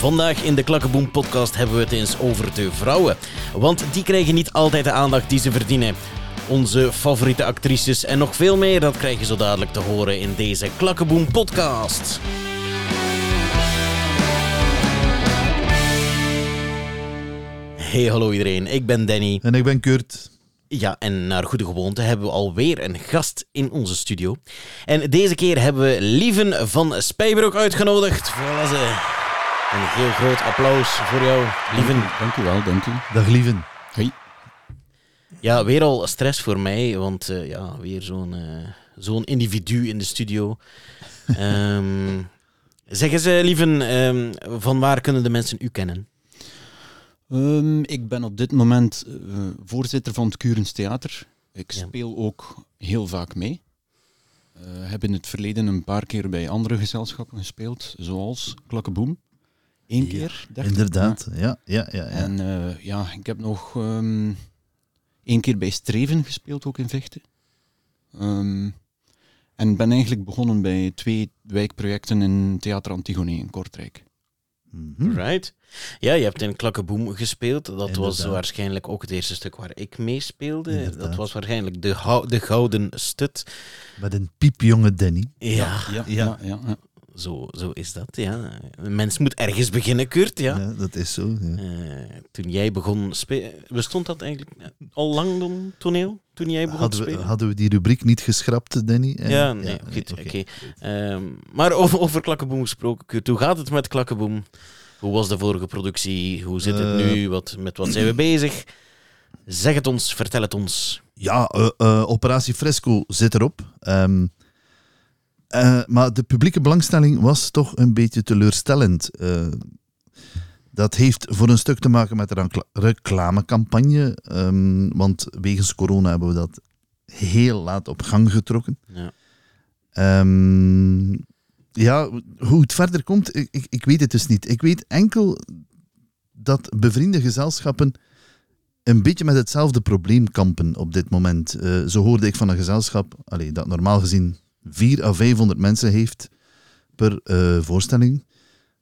Vandaag in de Klakkeboom podcast hebben we het eens over de vrouwen. Want die krijgen niet altijd de aandacht die ze verdienen. Onze favoriete actrices en nog veel meer, dat krijg je zo dadelijk te horen in deze Klakkeboom podcast. Hey, hallo iedereen. Ik ben Danny. En ik ben Kurt. Ja, en naar goede gewoonte hebben we alweer een gast in onze studio. En deze keer hebben we Lieven van Spijbroek uitgenodigd. Voilà ze. Een heel groot applaus voor jou, Lieven. Dank u wel, dank u. Dag Lieven. Hoi. Ja, weer al stress voor mij, want uh, ja, weer zo'n uh, zo'n individu in de studio. um, zeg eens, uh, Lieven, um, van waar kunnen de mensen u kennen? Um, ik ben op dit moment voorzitter van het Curens Theater. Ik ja. speel ook heel vaak mee. Uh, heb in het verleden een paar keer bij andere gezelschappen gespeeld, zoals Klakkeboom. Eén keer, Inderdaad, ja. ja. Ja, ja, En uh, ja, ik heb nog um, één keer bij Streven gespeeld, ook in Vechten. Um, en ben eigenlijk begonnen bij twee wijkprojecten in Theater Antigone in Kortrijk. Mm -hmm. Right. Ja, je hebt in Klakkeboom gespeeld. Dat Inderdaad. was waarschijnlijk ook het eerste stuk waar ik meespeelde. Inderdaad. Dat was waarschijnlijk de, de Gouden Stut. Met een piepjonge Danny. Ja, ja, ja. ja, ja zo, zo is dat, ja. Een mens moet ergens beginnen, Kurt, ja. ja dat is zo, ja. uh, toen jij begon spelen... Bestond dat eigenlijk al lang dan, toneel? Toen jij begon hadden te spelen? We, hadden we die rubriek niet geschrapt, Danny? Uh, ja, nee, ja, goed, oké. Okay. Okay. Um, maar over, over Klakkeboom gesproken, Kurt. Hoe gaat het met Klakkeboom? Hoe was de vorige productie? Hoe zit het nu? Wat, met wat zijn we bezig? Zeg het ons, vertel het ons. Ja, uh, Operatie Fresco zit erop. Um, uh, maar de publieke belangstelling was toch een beetje teleurstellend. Uh, dat heeft voor een stuk te maken met de reclamecampagne. Um, want wegens corona hebben we dat heel laat op gang getrokken. Ja, um, ja hoe het verder komt, ik, ik, ik, weet het dus niet. Ik weet enkel dat bevriende gezelschappen een beetje met hetzelfde probleem kampen op dit moment. Uh, zo hoorde ik van een gezelschap, allee, dat normaal gezien 4 à 500 mensen heeft per uh, voorstelling.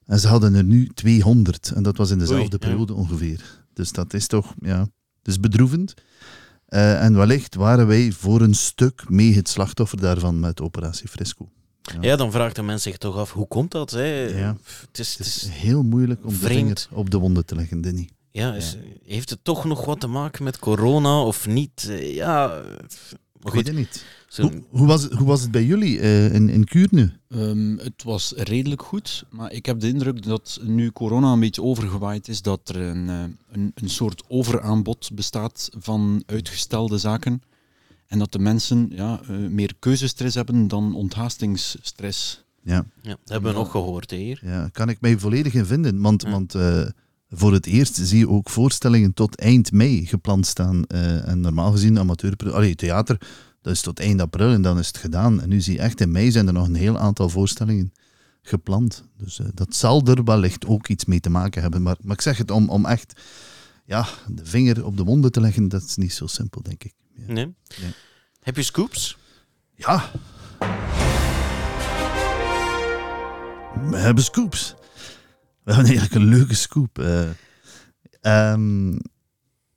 En ze hadden er nu 200. En dat was in dezelfde Oei, periode ja. ongeveer. Dus dat is toch, ja, dus bedroevend. Uh, en wellicht waren wij voor een stuk mee het slachtoffer daarvan met Operatie Fresco. Ja. ja, dan vraagt de mens zich toch af, hoe komt dat? Hè? Ja. Het, is, het, heel moeilijk om vreemd. de vinger op de wonden te leggen, Denny. Ja, is, ja, heeft het toch nog wat te maken met corona of niet? Ja, maar goed, ik weet het niet. Zo... Hoe, hoe, was het, hoe was het bij jullie uh, in, in Kuur nu? Um, het was redelijk goed, maar ik heb de indruk dat nu corona een beetje overgewaaid is, dat er een, een, een soort overaanbod bestaat van uitgestelde zaken. En dat de mensen ja, uh, meer keuzestress hebben dan onthaastingsstress. Ja. ja dat hebben we nog gehoord hier. Ja, kan ik mij volledig in vinden. Want, ja. want uh, voor het eerst zie je ook voorstellingen tot eind mei gepland staan. Uh, en normaal gezien amateur, allee, theater, dat is tot eind april en dan is het gedaan. En nu zie je echt in mei zijn er nog een heel aantal voorstellingen gepland. Dus uh, dat zal er wellicht ook iets mee te maken hebben. Maar, maar ik zeg het om, om echt ja, de vinger op de wonden te leggen, dat is niet zo simpel, denk ik. Ja. Nee. nee. Heb je scoops? Ja. We hebben scoops. We hebben eigenlijk een leuke scoop. Uh, um,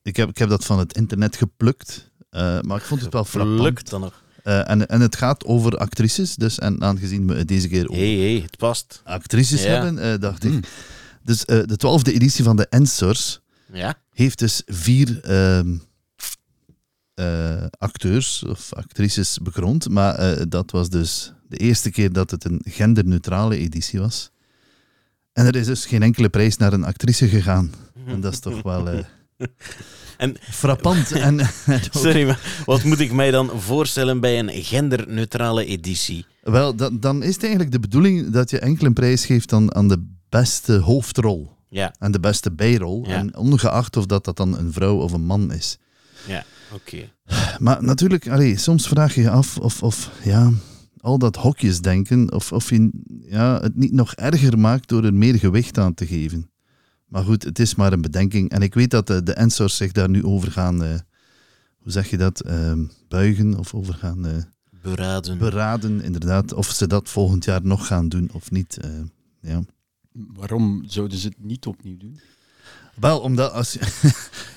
ik, heb, ik heb dat van het internet geplukt, uh, maar ik vond het wel frappant. dan nog. Uh, en, en het gaat over actrices, dus en aangezien we deze keer over hey, hey, het past. actrices ja. hebben, dacht mm. ik. Dus de twaalfde editie van de Ensors ja. heeft dus vier ehm, acteurs of actrices bekroond, maar dat was dus de eerste keer dat het een genderneutrale editie was. En er is dus geen enkele prijs naar een actrice gegaan. En dat is toch wel uh, en, frappant. en, sorry, maar wat moet ik mij dan voorstellen bij een genderneutrale editie? Wel, dan, dan is het eigenlijk de bedoeling dat je enkel een prijs geeft aan, aan de beste hoofdrol. Ja. En de beste bijrol. Ja. En ongeacht of dat, dat dan een vrouw of een man is. Ja, oké. Okay. Maar natuurlijk, allee, soms vraag je je af of, of ja, al dat hokjesdenken, of, of je ja, het niet nog erger maakt door er meer gewicht aan te geven. Maar goed, het is maar een bedenking. En ik weet dat de, de Ensors zich daar nu over gaan, uh, hoe zeg je dat, uh, buigen of over gaan... Uh, beraden. Beraden, inderdaad. Of ze dat volgend jaar nog gaan doen of niet. ja. Waarom zouden ze het niet opnieuw doen? Wel, omdat als je,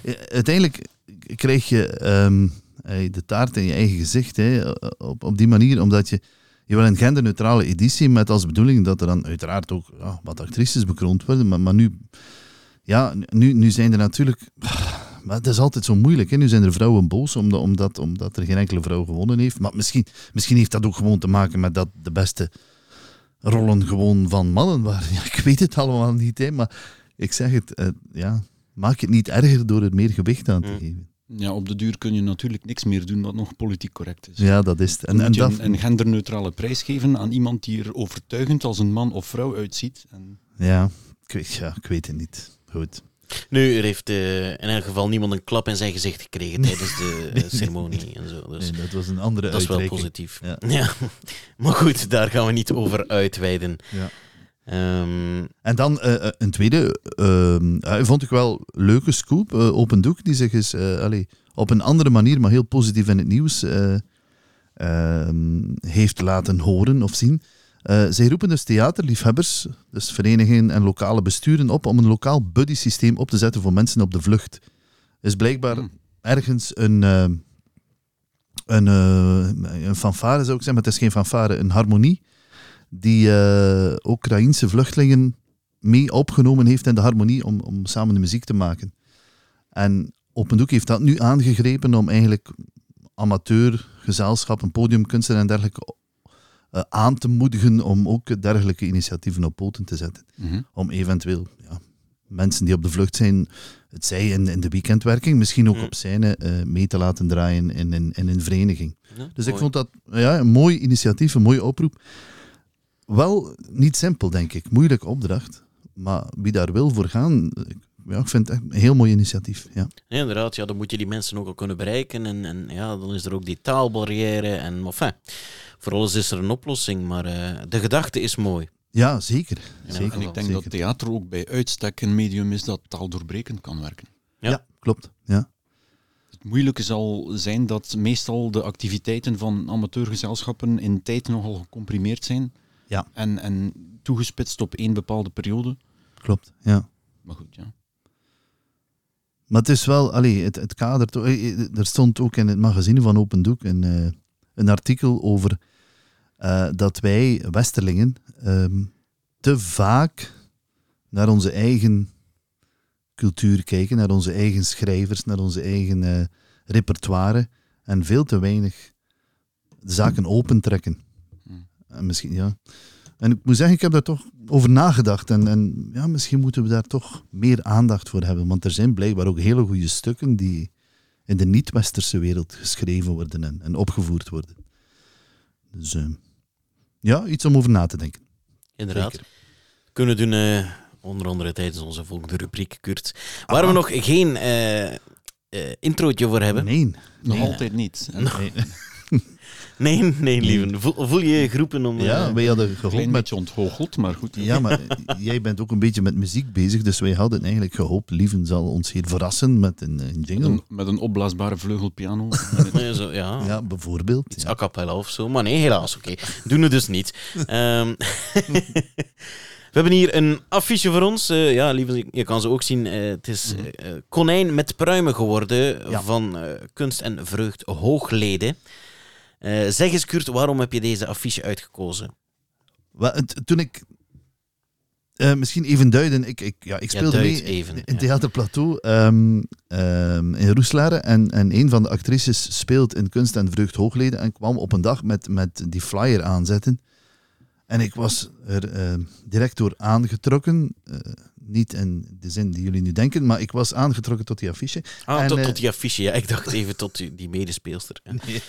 uiteindelijk krijg je ehm, eh, de taart in je eigen gezicht hè, op, op die manier, omdat je, je wil een genderneutrale editie met als bedoeling dat er dan uiteraard ook ja, wat actrices bekroond worden, maar, maar nu, ja, nu, nu zijn er natuurlijk... Maar het is altijd zo moeilijk. Hè? Nu zijn er vrouwen boos omdat, omdat, omdat er geen enkele vrouw gewonnen heeft. Maar misschien, misschien heeft dat ook gewoon te maken met dat de beste rollen gewoon van mannen waren. Ja, ik weet het allemaal niet, hè, maar ik zeg het, eh, ja, maak het niet erger door er meer gewicht aan te Mm. geven. Ja, op de duur kun je natuurlijk niks meer doen wat nog politiek correct is. Ja, dat is het. En, En, dat, een, een genderneutrale prijs geven aan iemand die er overtuigend als een man of vrouw uitziet. En ja, ik weet, ja, ik weet het niet. Goed. Nu, er heeft eh, in elk geval niemand een klap in zijn gezicht gekregen tijdens de eh, ceremonie en zo. Dus Nee, dat was een andere dat is wel positief. Ja. Ja. Maar goed, daar gaan we niet over uitweiden. Ja. Ehm, En dan eh, eh, een tweede, ehm, ja, vond ik wel leuke scoop, eh, Open Doek, die zich eens eh, allee, op een andere manier, maar heel positief in het nieuws eh, ehm, heeft laten horen of zien. Eh, zij roepen dus theaterliefhebbers, dus verenigingen en lokale besturen op om een lokaal buddy-systeem op te zetten voor mensen op de vlucht. is blijkbaar Hmm. ergens een, een, eh, een fanfare, zou ik zeggen, maar het is geen fanfare, een harmonie, die eh Oekraïense vluchtelingen mee opgenomen heeft in de harmonie om, om samen de muziek te maken. En Open Doek heeft dat nu aangegrepen om eigenlijk amateur, gezelschappen, podiumkunsten en dergelijke eh, aan te moedigen om ook dergelijke initiatieven op poten te zetten. Mhm. Om eventueel ja, mensen die op de vlucht zijn, het zij in, in de weekendwerking, misschien ook Mm. op scène, eh, mee te laten draaien in, in, in een vereniging. ja, Dus ik vond dat ja, een mooi initiatief, een mooie oproep. Wel niet simpel, denk ik. Moeilijke opdracht. Maar wie daar wil voor gaan, ik- ja, ik vind het echt een heel mooi initiatief. Ja. Ja, inderdaad, ja, dan moet je die mensen ook al kunnen bereiken. En, en ja, dan is er ook die taalbarrière. En enfin, voor alles is er een oplossing. Maar eh, de gedachte is mooi. Ja, zeker. Ja, zeker En ik denk zeker. dat theater ook bij uitstek een medium is dat taaldoorbrekend kan werken. Ja. Ja. klopt. Ja. Het moeilijke zal zijn dat meestal de activiteiten van amateurgezelschappen in tijd nogal gecomprimeerd zijn. Ja. En, en toegespitst op één bepaalde periode. Klopt, ja. Maar goed, ja. Maar het is wel, allee, het, het kader, eh, eh, er stond ook in het magazine van Open Doek een, eh, een artikel over dat wij Westerlingen ehm, te vaak naar onze eigen cultuur kijken, naar onze eigen schrijvers, naar onze eigen repertoire en veel te weinig zaken opentrekken. En misschien, ja. En ik moet zeggen, ik heb daar toch over nagedacht. En, en ja, misschien moeten we daar toch meer aandacht voor hebben. Want er zijn blijkbaar ook hele goede stukken die in de niet-westerse wereld geschreven worden en, en opgevoerd worden. Dus eh, ja, iets om over na te denken. Inderdaad. Zeker. Kunnen doen, eh, onder andere tijdens onze volgende rubriek, Kurt. Waar we nog geen eh eh, introotje voor hebben. Nee. Nog Nee. altijd niet. Nee. Nee, nee, lieve. Voel, voel je je geroepen om... Ja, eh, wij hadden Een gehoopt met... beetje ontgoocheld, maar goed. Ja, maar jij bent ook een beetje met muziek bezig, dus wij hadden eigenlijk gehoopt, Lieven zal ons hier verrassen met een, een Met een, met een opblaasbare vleugelpiano. nee, zo, ja. Ja, bijvoorbeeld. Iets Ja. a cappella of zo. Maar nee, helaas. Oké, doen we dus niet. Ehm, we hebben hier een affiche voor ons. Eh, ja, lieve, je kan ze ook zien. Eh, het is eh, konijn met pruimen geworden Ja. van eh, kunst en vreugd hoogleden. Eh, zeg eens, Kurt, waarom heb je deze affiche uitgekozen? Wel, toen ik... eh, misschien even duiden. Ik, ik, ja, ik speelde mee even, in ja. Theater Plateau ehm, ehm, in Roeselare. En, en een van de actrices speelt in Kunst en Vreugd Hoogleden. En kwam op een dag met, met die flyer aanzetten. En ik was er ehm, direct door aangetrokken. Eh, niet in de zin die jullie nu denken, maar ik was aangetrokken tot die affiche. Ah, En, tot, tot die affiche. Ja, ik dacht even tot die, medespeelster. Nee.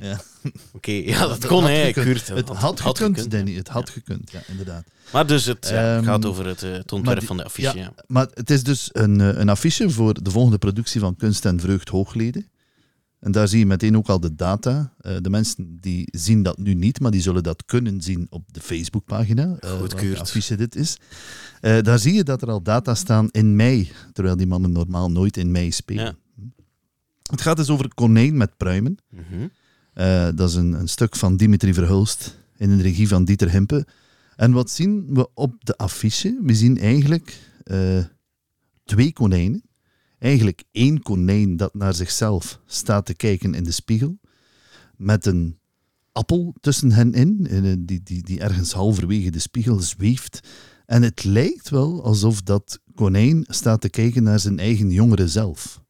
Ja. Oké, ja, dat kon. Kurt. Het had, gekund, gekund, Danny. Het had gekund, ja, inderdaad. Maar dus het Ehm, gaat over het, eh, het ontwerp die- van de affiche. ja. Maar het is dus een, eh, een affiche voor de volgende productie van Kunst en Vreugd Hoogleden. En daar zie je meteen ook al de data. Eh, de mensen die zien dat nu niet, maar die zullen dat kunnen zien op de Facebookpagina. Goedkeurd. affiche dit is. Daar zie je dat er al data staan in mei, terwijl die mannen normaal nooit in mei spelen. Ja. Het gaat dus over Konijn met pruimen. Mhm. Eh, dat is een, een stuk van Dimitri Verhulst in de regie van Dieter Himpe. En wat zien we op de affiche? We zien eigenlijk eh, twee konijnen. Eigenlijk één konijn dat naar zichzelf staat te kijken in de spiegel. Met een appel tussen hen in, eh, die, die, die ergens halverwege de spiegel zweeft. En het lijkt wel alsof dat konijn staat te kijken naar zijn eigen jongere zelf.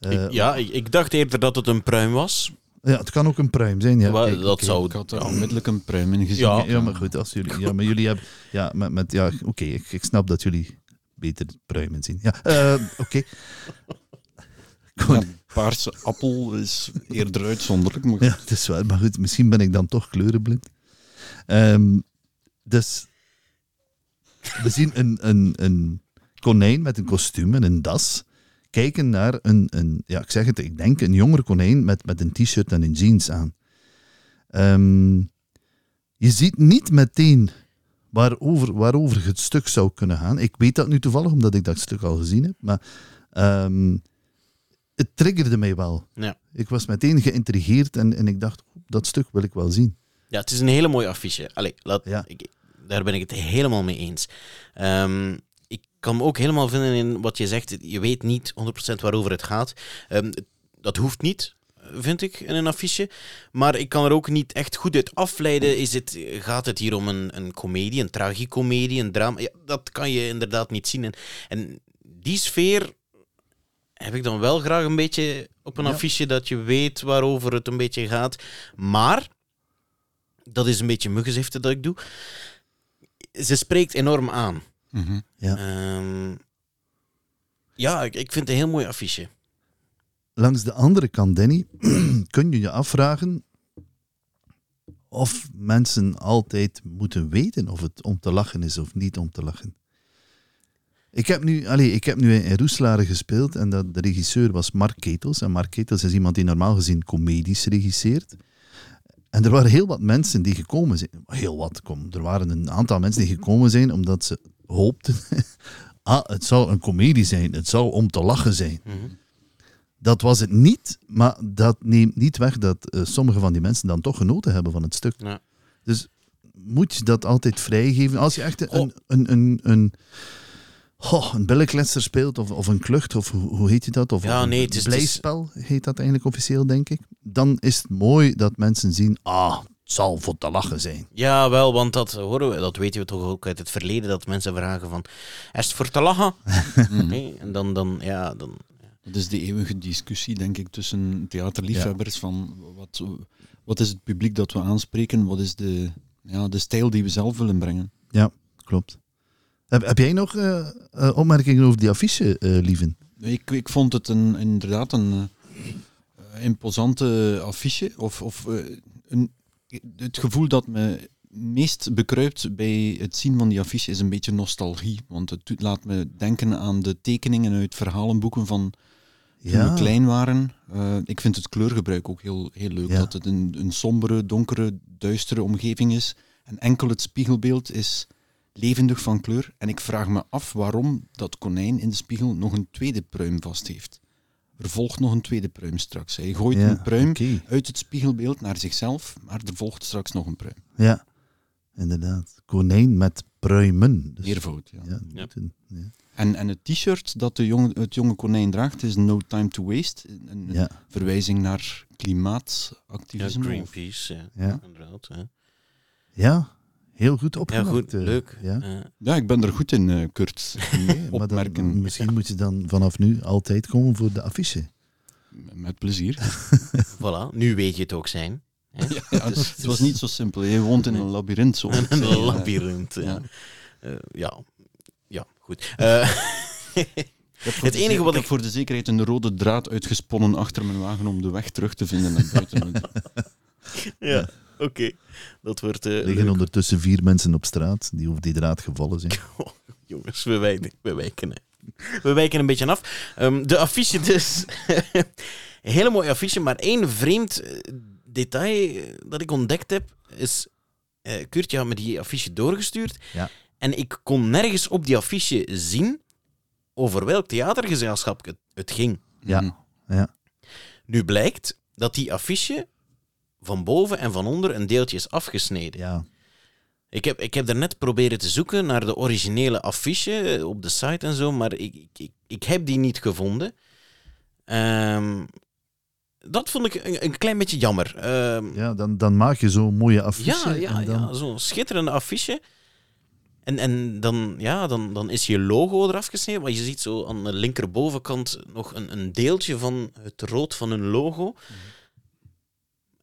Ik- ja, ik, ik dacht eerder dat het een pruim was. Ja, het kan ook een pruim zijn. Ja, maar Kijk, dat zou... Ik had er onmiddellijk een pruim in gezien. Ja. Ja, maar goed, als jullie, ja, maar jullie hebben, ja, met, met, ja, oké, ik, ik snap dat jullie beter pruimen zien. Ja, eh, oké. Kon- Ja, paarse appel is eerder uitzonderlijk. Maar Ja, het is waar, maar goed, misschien ben ik dan toch kleurenblind. Ehm, dus we zien een, een, een konijn met een kostuum en een das kijken naar een, een ja, ik zeg het, ik denk een jonger konijn met, met een t-shirt en een jeans aan. Ehm, je ziet niet meteen waarover, waarover het stuk zou kunnen gaan. Ik weet dat nu toevallig, omdat ik dat stuk al gezien heb, maar ehm, het triggerde mij wel. Ja. Ik was meteen geïntrigeerd en, en ik dacht, dat stuk wil ik wel zien. Ja, het is een hele mooie affiche. Allee, laat, Ja. ik, daar ben ik het helemaal mee eens. Ehm, ik kan me ook helemaal vinden in wat je zegt. Je weet niet 100% waarover het gaat. Ehm, dat hoeft niet, vind ik, in een affiche. Maar ik kan er ook niet echt goed uit afleiden. Is het, gaat het hier om een, een komedie, een tragicomedie, een drama? Ja, dat kan je inderdaad niet zien. En, en die sfeer heb ik dan wel graag een beetje op een Ja. affiche dat je weet waarover het een beetje gaat. Maar, dat is een beetje muggenziften dat ik doe. Ze spreekt enorm aan. Mhm. Ja. Ehm, ja, ik, ik vind het een heel mooi affiche. Langs de andere kant, Danny, kun je je afvragen of mensen altijd moeten weten of het om te lachen is of niet om te lachen. Ik heb nu, allez, ik heb nu in Roeslaren gespeeld en dat, de regisseur was Mark Ketels. En Mark Ketels is iemand die normaal gezien comedies regisseert. En er waren heel wat mensen die gekomen zijn. Heel wat, kom. Er waren een aantal mensen die gekomen zijn omdat ze hoopten. ah, het zou een comedie zijn. Het zou om te lachen zijn. Mhm. Dat was het niet, maar dat neemt niet weg dat eh, sommige van die mensen dan toch genoten hebben van het stuk. Ja. Dus moet je dat altijd vrijgeven? Als je echt een, Goh. een, een, een, een billenkletser speelt, of, of een klucht, of hoe, hoe heet je dat? Of Ja, een nee, is- blijspel heet dat eigenlijk officieel, denk ik. Dan is het mooi dat mensen zien, ah, zal voor te lachen zijn. Ja, wel, want dat horen we, dat weten we toch ook uit het verleden, dat mensen vragen van, is het voor te lachen? Nee, en dan, dan, ja, dan... Dat is de eeuwige discussie, denk ik, tussen theaterliefhebbers van wat, wat is het publiek dat we aanspreken, wat is de, ja, de stijl die we zelf willen brengen. Klopt. Heb, heb jij nog eh, eh, opmerkingen over die affiche, eh Lieven? Ik, ik vond het een, inderdaad een eh, imposante affiche. Of, of een, het gevoel dat me meest bekruipt bij het zien van die affiche is een beetje nostalgie. Want het laat me denken aan de tekeningen uit verhalenboeken van toen we klein waren. Eh, ik vind het kleurgebruik ook heel, heel leuk. Ja. Dat het een, een sombere, donkere, duistere omgeving is. En enkel het spiegelbeeld is levendig van kleur. En ik vraag me af waarom dat konijn in de spiegel nog een tweede pruim vast heeft. Er volgt nog een tweede pruim straks. Hij gooit Ja, een pruim uit het spiegelbeeld naar zichzelf, maar er volgt straks nog een pruim. Ja, inderdaad. Konijn met pruimen. Dus, Meervoud, ja. ja, Ja. ja. En, en het t-shirt dat de jonge, het jonge konijn draagt is No Time to Waste. Een, een ja. verwijzing naar Ja, klimaatactivisme. of- Greenpeace, ja. Ja. Inderdaad, hè. Ja, heel goed goed, eh, leuk. Ja. Ja, ik ben er goed in, eh, Kurt. Nee, maar dan- Opmerken. misschien moet je dan vanaf nu altijd komen voor de affiche. Met plezier. voilà, nu weet je het ook zijn. Hè? Ja, het was niet zo simpel. Je woont in een labyrint. Zo. Een Nee, eh, labyrint. Ja. ja. Eh, ja. ja, goed. Eh, Ik heb voor Het de enige wat ik heb ik- voor de zekerheid een rode draad uitgesponnen achter mijn wagen om de weg terug te vinden naar buiten. ja, oké. Dat wordt eh, Er liggen leuk. ondertussen vier mensen op straat die over die draad gevallen zijn. Jongens, we wijken, we wijken. We wijken een beetje af. Ehm, de affiche dus. een hele mooie affiche, maar één vreemd eh, detail eh, dat ik ontdekt heb, is... eh Kurt, je had me die affiche doorgestuurd. Ja. En ik kon nergens op die affiche zien over welk theatergezelschap het, het ging. Ja. Mhm. Ja, Nu blijkt dat die affiche van boven en van onder een deeltje is afgesneden. ja. Ik heb, ik heb daarnet proberen te zoeken naar de originele affiche eh, op de site en zo, maar ik, ik, ik, ik heb die niet gevonden. Ehm, dat vond ik een, een klein beetje jammer. Ehm, Ja, dan, dan maak je zo'n mooie affiche. ja, ja, en dan, ja zo'n schitterende affiche. En, en dan, ja, dan, dan is je logo eraf gesneden. Maar je ziet zo aan de linkerbovenkant nog een, een deeltje van het rood van hun logo.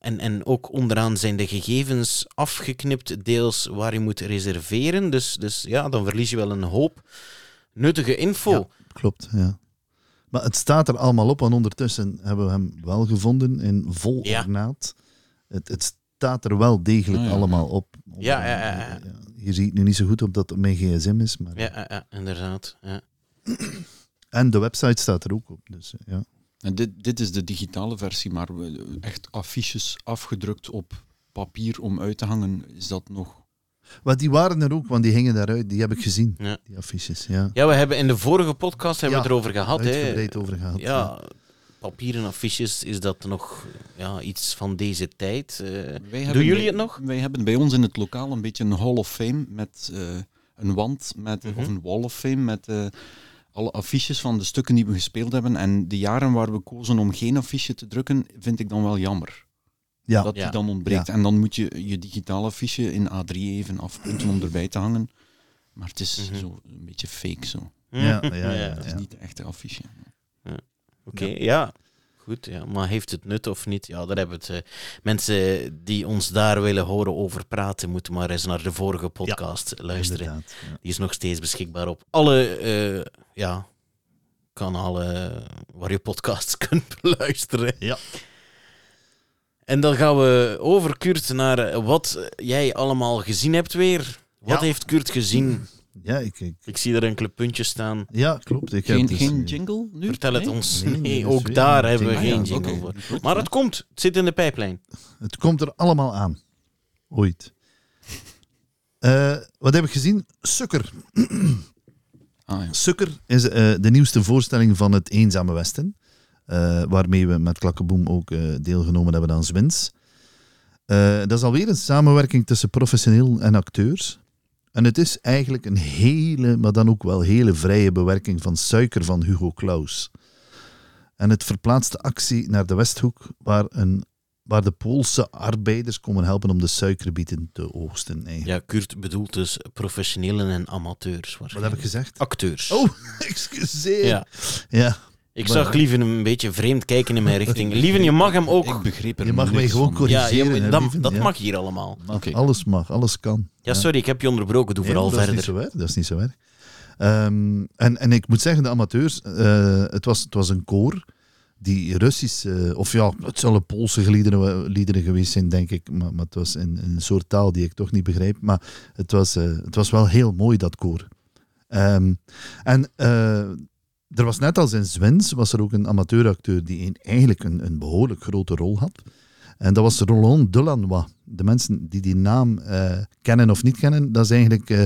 En, en ook onderaan zijn de gegevens afgeknipt, deels waar je moet reserveren. Dus, dus ja, dan verlies je wel een hoop nuttige info. Ja. Klopt, ja. Maar het staat er allemaal op, en ondertussen hebben we hem wel gevonden in vol Ja. ornaat. Het, het staat er wel degelijk Ah, ja. allemaal op. Ja, ja, ja, ja. Je ziet nu niet zo goed op dat het mijn gsm is, maar... Ja, ja, ja, inderdaad. Ja. En de website staat er ook op. Dus, ja. En dit, dit is de digitale versie, maar echt affiches afgedrukt op papier om uit te hangen, is dat nog... Maar die waren er ook, want die hingen daaruit. Die heb ik gezien, Ja. die affiches. Ja. ja, we hebben in de vorige podcast hebben we Ja, het erover gehad. Hè. Uitgebreid over gehad. Ja, papieren affiches, is dat nog ja, iets van deze tijd? Eh, doen jullie bij- het nog? Wij hebben bij ons in het lokaal een beetje een Hall of Fame met eh, een wand, met, Mhm. of een Wall of Fame met eh, alle affiches van de stukken die we gespeeld hebben. En de jaren waar we kozen om geen affiche te drukken, vind ik dan wel jammer. Ja. dat Ja. die dan ontbreekt. En dan moet je je digitale affiche in A3 even afpunten om erbij te hangen. Maar het is Mhm. zo een beetje fake zo. Ja, ja, ja, Het is niet de echte affiche. Oké, ja. Goed, ja. maar heeft het nut of niet? Ja, daar hebben we het. eh, mensen die ons daar willen horen over praten, moeten maar eens naar de vorige podcast luisteren. Die is nog steeds beschikbaar op alle eh, ja, kanalen waar je podcasts kunt beluisteren. Ja. En dan gaan we over, Kurt, naar wat jij allemaal gezien hebt weer. Wat Ja. heeft Kurt gezien? Ja, ik, ik- Ik zie er enkele puntjes staan. ja, klopt. Ik heb Geen, dus, geen jingle nu? Vertel het ons. Nee, ook weer daar een hebben we jingle. geen Ah jingle voor. Goed, Maar het komt. Het zit in de pijplijn. Het komt er allemaal aan. Ooit. Eh, wat heb ik gezien? Sukker. Ah. Sukker is eh, de nieuwste voorstelling van het Eenzame Westen. eh, waarmee we met Klakkeboom ook eh, deelgenomen hebben aan Zwins. Dat is alweer een samenwerking tussen professioneel en acteurs. En het is eigenlijk een hele, maar dan ook wel hele vrije bewerking van Suiker van Hugo Claus. En het verplaatst de actie naar de Westhoek, waar, een, waar de Poolse arbeiders komen helpen om de suikerbieten te oogsten. Eigenlijk. Ja, Kurt bedoelt dus professionelen en amateurs. Wat heb ik gezegd? Acteurs. Oh, excuseer. Ja. ja. Ik Maar- zag Lieven een beetje vreemd kijken in mijn richting. Lieven, je mag hem ook... Ik begreep er Je mag mij gewoon van. Ja, corrigeren. je- hè, dat, dat ja. mag hier allemaal. Mag. Alles mag, alles kan. Ja, sorry, ik heb je onderbroken. Doe Nee, vooral dat is verder. niet zo erg. Dat is niet zo erg. Ehm, en, en ik moet zeggen, de amateurs, eh, het, was, het was een koor die Russische, of ja, het zullen Poolse liederen, liederen geweest zijn, denk ik, maar, maar het was een soort taal die ik toch niet begrijp. Maar het was, eh, het was wel heel mooi, dat koor. Ehm, en eh, er was net als in Zwins, was er ook een amateuracteur die een, eigenlijk een, een behoorlijk grote rol had. En dat was Roland Delanois. De mensen die die naam eh, kennen of niet kennen, dat is eigenlijk eh,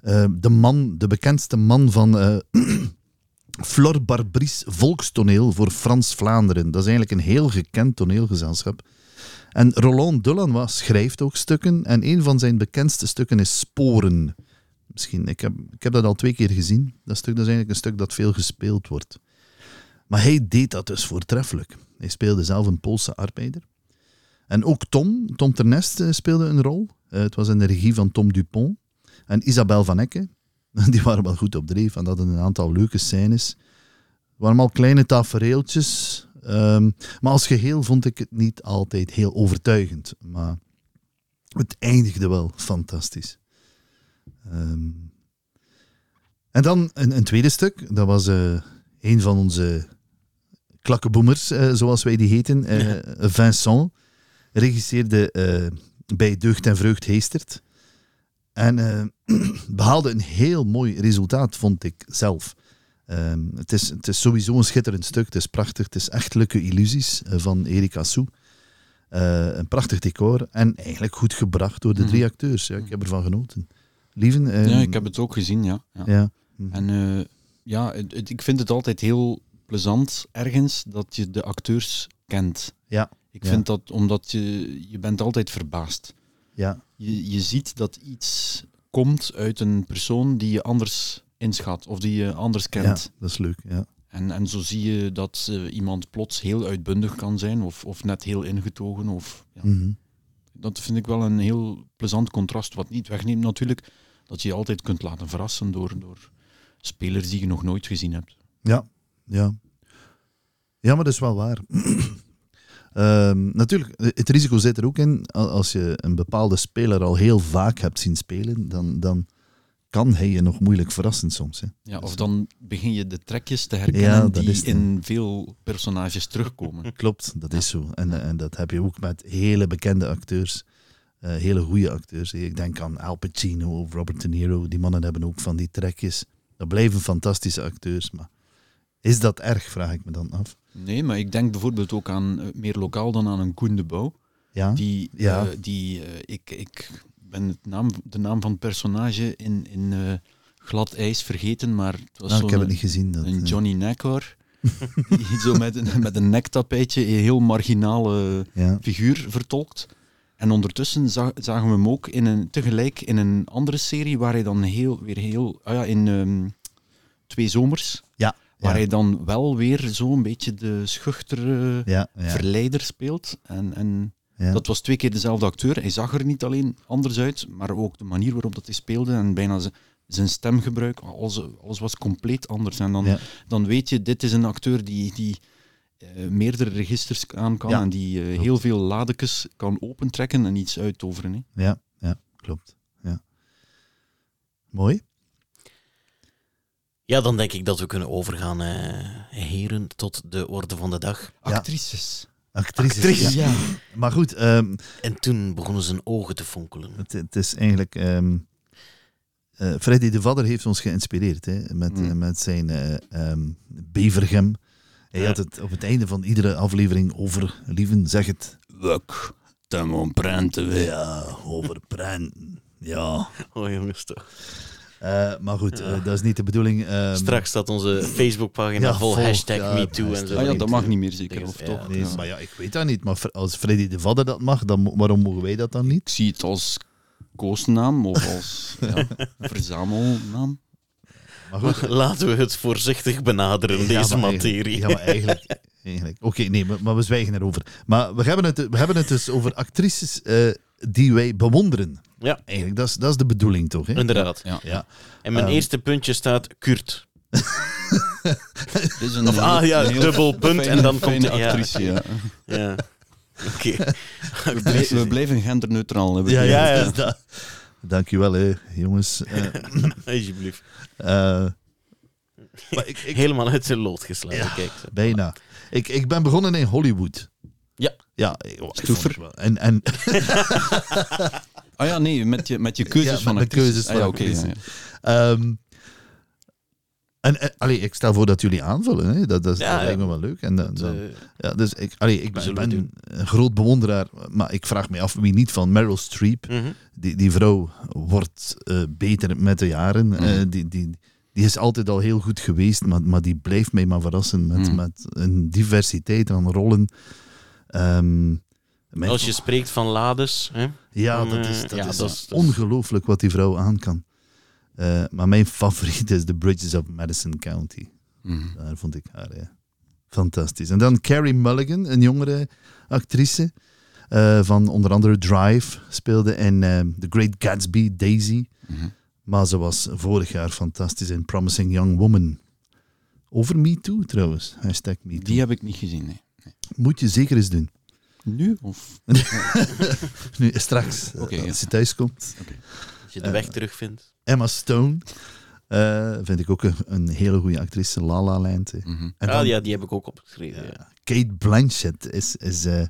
eh, de man, de bekendste man van eh Flor Barbries volkstoneel voor Frans-Vlaanderen. Dat is eigenlijk een heel gekend toneelgezelschap. En Roland Delanois schrijft ook stukken en een van zijn bekendste stukken is Sporen. Misschien, ik heb, ik heb dat al twee keer gezien. Dat stuk dat is eigenlijk een stuk dat veel gespeeld wordt. Maar hij deed dat dus voortreffelijk. Hij speelde zelf een Poolse arbeider. En ook Tom, Tom Ternest speelde een rol. Eh, het was in de regie van Tom Dupont. En Isabel van Ecke. Die waren wel goed op dreef en hadden een aantal leuke scènes. Het waren allemaal kleine tafereeltjes. ehm, maar als geheel vond ik het niet altijd heel overtuigend. Maar het eindigde wel fantastisch. Ehm, en dan een, een tweede stuk. Dat was eh, een van onze klakkeboemers, eh, zoals wij die heten. eh, Vincent regisseerde bij Deugd en Vreugd Heestert. En eh, behaalde een heel mooi resultaat, vond ik zelf. Ehm, het, is, het is sowieso een schitterend stuk. Het is prachtig. Het is Echtelijke Illusies eh, van Erik Assou. Eh, een prachtig decor. En eigenlijk goed gebracht door de drie acteurs. Ja, ik heb ervan genoten. Lieven? ehm, Ja, ik heb het ook gezien, ja. ja. Ja. En ja, het- het- ik vind het altijd heel plezant ergens dat je de acteurs kent. Ja. Ik Ja. vind dat omdat je, je bent altijd verbaasd. Ja, Je, je ziet dat iets komt uit een persoon die je anders inschat of die je anders ja, kent. dat is leuk. Ja. En, en zo zie je dat eh, iemand plots heel uitbundig kan zijn of, of net heel ingetogen. Of, ja. Mhm. Dat vind ik wel een heel plezant contrast. Wat niet wegneemt natuurlijk dat je je altijd kunt laten verrassen door, door spelers die je nog nooit gezien hebt. Ja, ja. Ja, maar dat is wel waar. Ehm, natuurlijk, het risico zit er ook in. al- Als je een bepaalde speler al heel vaak hebt zien spelen, dan, dan kan hij je nog moeilijk verrassen soms. Hè. Ja, Dus- of dan begin je de trekjes te herkennen Ja, die in veel personages terugkomen. Klopt, dat is zo. En, en dat heb je ook met hele bekende acteurs. eh, hele goede acteurs. Ik denk aan Al Pacino of Robert De Niro. Die mannen hebben ook van die trekjes. Dat blijven fantastische acteurs. Maar is dat erg, vraag ik me dan af. Nee, maar ik denk bijvoorbeeld ook aan, eh, meer lokaal dan aan een Koen de Bouw. Ja? Die, Ja. eh, die eh, ik, ik ben het naam, de naam van het personage in, in glad ijs vergeten, maar het was Nou, ik heb het niet gezien. Dat, een Johnny Neckor. die zo met een, met een nektapijtje een heel marginale ja. figuur vertolkt. En ondertussen za- zagen we hem ook in een, tegelijk in een andere serie waar hij dan heel, weer heel, ah ja, in ehm, Twee Zomers, Ja, waar hij dan wel weer zo'n beetje de schuchtere verleider speelt. En, en ja. dat was twee keer dezelfde acteur. Hij zag er niet alleen anders uit, maar ook de manier waarop dat hij speelde en bijna zijn stemgebruik, alles, alles was compleet anders. En dan, Ja. dan weet je, dit is een acteur die, die eh, meerdere registers aan kan Ja, en die eh, heel veel ladekes kan opentrekken en iets uittoveren. Hè. Ja, ja, klopt. Ja. Mooi. Ja, dan denk ik dat we kunnen overgaan, eh, heren, tot de orde van de dag. Ja. Actrices. Actrices. Ja. Maar goed, ehm, En toen begonnen zijn ogen te fonkelen. het, het is eigenlijk... ehm eh, Freddy de Vadder heeft ons geïnspireerd hè, met, Mm. met zijn eh ehm, Bevergem. Hij Ja. had het op het einde van iedere aflevering over lieven, zeg het. Wuk, te mon prente we. Ja, over prenten. Ja. Oh jongens, toch. Eh, maar goed, Ja. eh, dat is niet de bedoeling. ehm, Straks staat onze Facebookpagina Ja, vol vol, hashtag ja, MeToo en zo. Ah ja, dat mag niet meer zeker, of ja. toch? Nee, Ja. maar ja, ik weet dat niet. Maar als Freddy de Vadder dat mag, dan waarom mogen wij dat dan niet? Ik zie het als koosnaam of als ja, verzamelnaam. Maar goed, Laten we het voorzichtig benaderen, Ja, deze maar materie. Ja, maar eigenlijk... eigenlijk Oké, nee, maar, maar we zwijgen erover. Maar we hebben het, we hebben het dus over actrices eh, die wij bewonderen. Ja. Eigenlijk, dat is, dat is de bedoeling toch? Hè? Inderdaad. Ja. Ja. En mijn Ehm. eerste puntje staat Kurt. Dit is een Of, heel- ah ja, een heel dubbel punt fijne- en dan komt de- ja. actrice. Ja. Ja. Oké. We, blij- we blijven genderneutraal. hebben. Ja, ja, Ja, dat- Dankjewel, hè, jongens. Eh, Alsjeblieft. eh, maar ik, ik, Helemaal uit zijn lood geslagen. Ja. Kijk. zo. bijna. Ik, ik ben begonnen in Hollywood. Ja. Ja, Stoever. En, en Ah ja, nee, met je, met je keuzes Ja, van actrices. keuzes Ah van ja, oké, ja, actrices. ja. Ehm, en, en allee, ik stel voor dat jullie aanvullen. Hè. Dat, dat, is- Ja, dat lijkt me wel leuk. En dan, eh, ja, dus ik, allee, ik ben, een groot bewonderaar, maar ik vraag me af wie niet van Meryl Streep. mhm. Die, die vrouw wordt eh, beter met de jaren. Eh, Mhm. die, die, die is altijd al heel goed geweest, maar, maar die blijft mij maar verrassen met, Mhm. met een diversiteit aan rollen. Ehm, Als je spreekt van lades, hè? ja, dat eh, is, dat ja, is dat is- ongelooflijk wat die vrouw aan kan. Eh, maar mijn favoriet is The Bridges of Madison County. Mhm. Daar vond ik haar ja. fantastisch. En dan Carrie Mulligan, een jongere actrice. eh, van onder andere Drive. Speelde in eh, The Great Gatsby, Daisy. Mhm. Maar ze was vorig jaar fantastisch in Promising Young Woman. Over Me Too trouwens. Hashtag Me Too. Die heb ik niet gezien. Nee. Moet je zeker eens doen. Nu? Of? Nu, straks, eh, als je thuis komt. Als je de Eh, weg terugvindt. Emma Stone. eh, vind ik ook een, een hele goede actrice. La La Land. Mhm. En Ah, ja, die heb ik ook opgeschreven. Ja. Ja. Kate Blanchett is, is eh,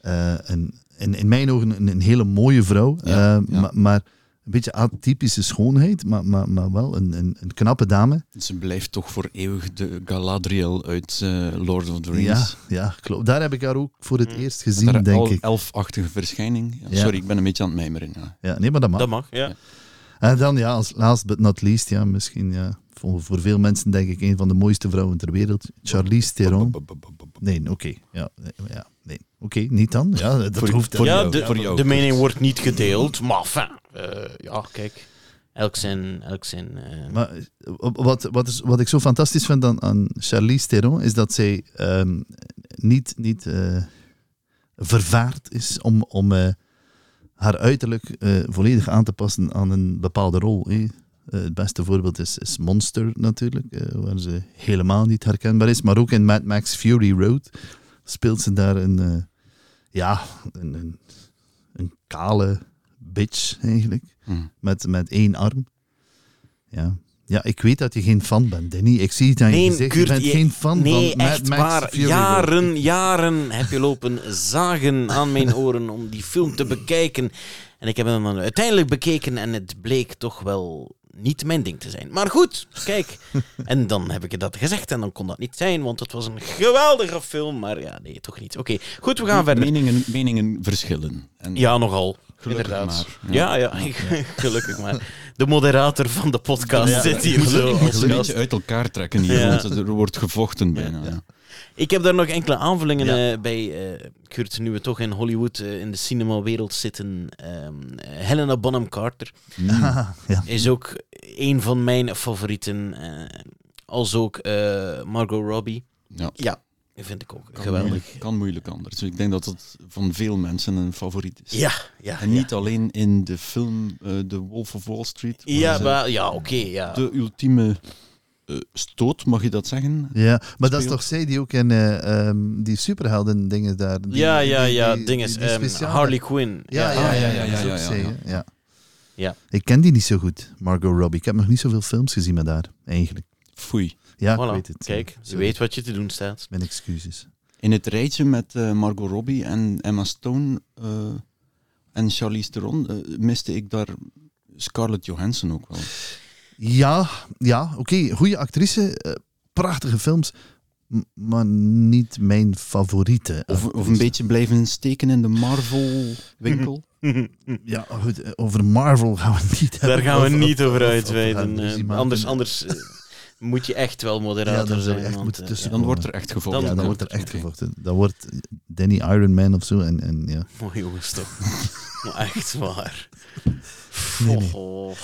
eh, een, in, in mijn ogen een, een hele mooie vrouw. Ja, eh, ja. Maar, maar een beetje atypische schoonheid, maar, maar, maar wel een, een, een knappe dame. Ze blijft toch voor eeuwig de Galadriel uit eh, Lord of the Ja, Rings. ja, klopt. Daar heb ik haar ook voor het Mm. eerst Met gezien, haar denk ik. elfachtige verschijning. Ja, Ja. Sorry, ik ben een beetje aan het mijmeren. Ja. Ja, nee, maar dat mag. Dat mag, ja. En dan, ja, als last but not least, ja, misschien ja, voor, voor veel mensen denk ik een van de mooiste vrouwen ter wereld. Charlize Theron. Nee, oké. Ja, nee, ja, nee. Oké, niet dan. Ja, dat Voor- hoeft voor ja, jou, de, voor jou, de mening wordt niet gedeeld, maar ja, kijk. Elk zijn... Elk zijn eh, Maar eh, wat, wat, is, wat ik zo fantastisch vind aan, aan Charlize Theron is dat zij ehm, niet, niet eh, vervaard is om, om eh, haar uiterlijk eh, volledig aan te passen aan een bepaalde rol. hè. Eh, het beste voorbeeld is, is Monster natuurlijk, eh, waar ze helemaal niet herkenbaar is. Maar ook in Mad Max Fury Road speelt ze daar een, eh, ja, een, een, een kale bitch eigenlijk Hm. met, met één arm. Ja. ja, ik weet dat je geen fan bent, Danny. Ik zie het aan je gezicht. Kurt, je bent je- geen fan nee, van Mad echt Max waar. Fury Road. Jaren, jaren heb je lopen zagen aan mijn oren om die film te bekijken. En ik heb hem dan uiteindelijk bekeken en het bleek toch wel niet mijn ding te zijn. Maar goed, kijk. En dan heb ik je dat gezegd en dan kon dat niet zijn, want het was een geweldige film. Maar ja, nee, toch niet. Oké, goed, we gaan verder. Meningen, meningen verschillen. En Ja, nogal. Gelukkig Inderdaad. maar, Ja, ja, gelukkig maar. De moderator van de podcast Ja. zit hier zo. Als moet een gast. beetje uit elkaar trekken hier, Ja. want er wordt gevochten bijna. ja. ja. Ik heb daar nog enkele aanvullingen Ja. eh, bij, eh, Kurt, nu we toch in Hollywood eh, in de cinemawereld zitten. Ehm, Helena Bonham Carter ja. is ook een van mijn favorieten. eh, als ook eh, Margot Robbie. Ja. Vind ik ook Kan geweldig. Moeilijk, kan moeilijk anders. Dus ik denk dat het van veel mensen een favoriet is. Ja, ja. En niet alleen in de film eh The Wolf of Wall Street. Ja, ja, ze maar, ja oké. ja. De ultieme eh, stoot, mag je dat zeggen? ja, maar dat is toch zij die ook in eh, ehm, die superhelden dingen daar... Die, ja, ja, ja. die- ding is die- die ehm, Harley Quinn. Ja, ja, ja, ja, ja, ja, dat is ja, ja. Ja. Ik ken die niet zo goed, Margot Robbie. Ik heb nog niet zoveel films gezien met haar, eigenlijk. Foei. Ja, Voilà, ik weet het. Kijk, je Sorry. weet wat je te doen staat. Mijn excuses. In het rijtje met eh, Margot Robbie en Emma Stone eh, en Charlize Theron eh, miste ik daar Scarlett Johansson ook wel. Ja, ja oké. Goede actrice, prachtige films, m- maar niet mijn favoriete. Of, of een beetje blijven steken in de Marvel-winkel. Ja, goed, over Marvel gaan we niet Daar hebben. gaan we niet over uitweiden. gaan anders anders moet je echt wel Ja, moderator zijn. echt want, moeten eh, tussen- Dan wordt er echt gevochten. Dan- Ja, dan ja, wordt er echt gevochten. Dan wordt Danny Ironman of zo. En, en, ja. ja. Oh jongens toch. maar echt waar. Nee, nee. Oh.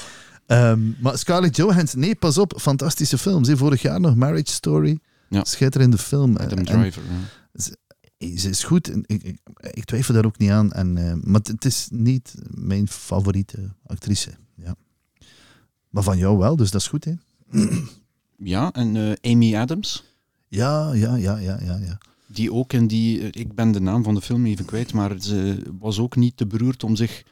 Ehm, maar Scarlett Johansson, nee, pas op. Fantastische films. hè. Vorig jaar nog Marriage Story. Ja. Schitterende film. Adam En- Driver. ja. Ze is goed. Ik, ik, ik twijfel daar ook niet aan. En, eh, maar het- het is niet mijn favoriete actrice. Ja. Maar van jou wel, dus dat is goed. Hè? Ja, en eh, Amy Adams. Ja, ja, ja, ja, ja. ja. Die ook in die, eh, ik ben de naam van de film even kwijt, maar ze was ook niet te beroerd om zich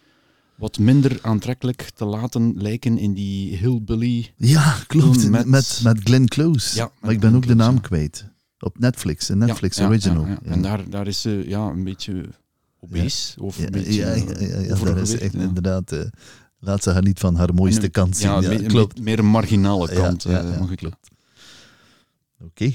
wat minder aantrekkelijk te laten lijken in die hillbilly. Ja, klopt. Met, met- met, Glenn Close. Ja, maar ik ben Glenn ook de naam ja. kwijt. Op Netflix, een Netflix Ja, original. En daar, daar is ze ja, een beetje obese. Of Ja, een beetje ja, ja, ja, daar is echt inderdaad. eh, laat ze haar niet van haar mooiste een- kant zien. Ja, Ja, me- klopt. me- meer een marginale kant. ja, eh, ja, mag ik- klopt. Oké.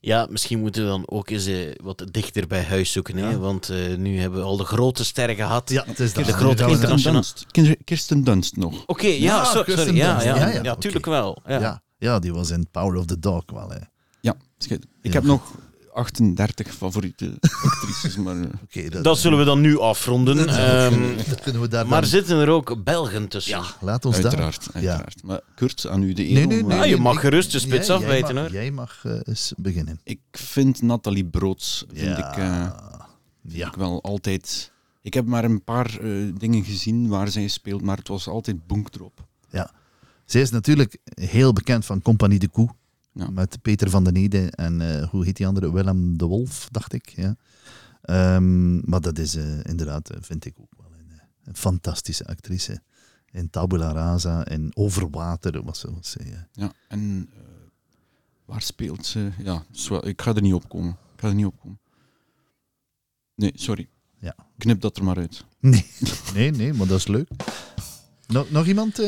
Ja, misschien moeten we dan ook eens eh, wat dichter bij huis zoeken. Hè? Ja. Want eh, nu hebben we al de grote sterren gehad. Ja, het is De dat. grote we- Kirsten internationaal- Dunst. Kirsten- Kirsten Dunst nog. Oké, ja, sorry. Ja, Dunst. ja, Ja, ja, ja, oké. tuurlijk wel. Ja. Ja. Ja, die was in Power of the Dog wel. Hè. Ja. Ik Ja. heb nog 38 favoriete actrices, maar... eh, Oké, Dat zullen we dan nu afronden. Ehm, dat kunnen we daar maar dan- zitten er ook Belgen tussen? Ja, laat ons daar. uiteraard, uiteraard. Maar Kurt, aan u de eer Nee, nee, eh, nee. Ah, je nee, mag gerust de spits jij- afbijten, jij hoor. mag, Jij mag eh, eens beginnen. Ik vind Nathalie Broods vind ik, eh, ja. ik wel altijd... Ik heb maar een paar eh, dingen gezien waar zij speelt, maar het was altijd boek erop. Zij is natuurlijk heel bekend van Compagnie de Koe. Ja. Met Peter van den Ede en eh, hoe heet die andere? Willem de Wolf, dacht ik. Ja. Ehm, maar dat is eh, inderdaad, eh, vind ik ook wel een, een fantastische actrice. In Tabula Rasa en Over Water was ze. Was ze ja. En waar speelt ze? Ja, ik ga er niet op komen. Ik ga er niet op komen. Nee, sorry. Ja. Knip dat er maar uit. Nee. nee, nee, maar dat is leuk. Nog, nog iemand,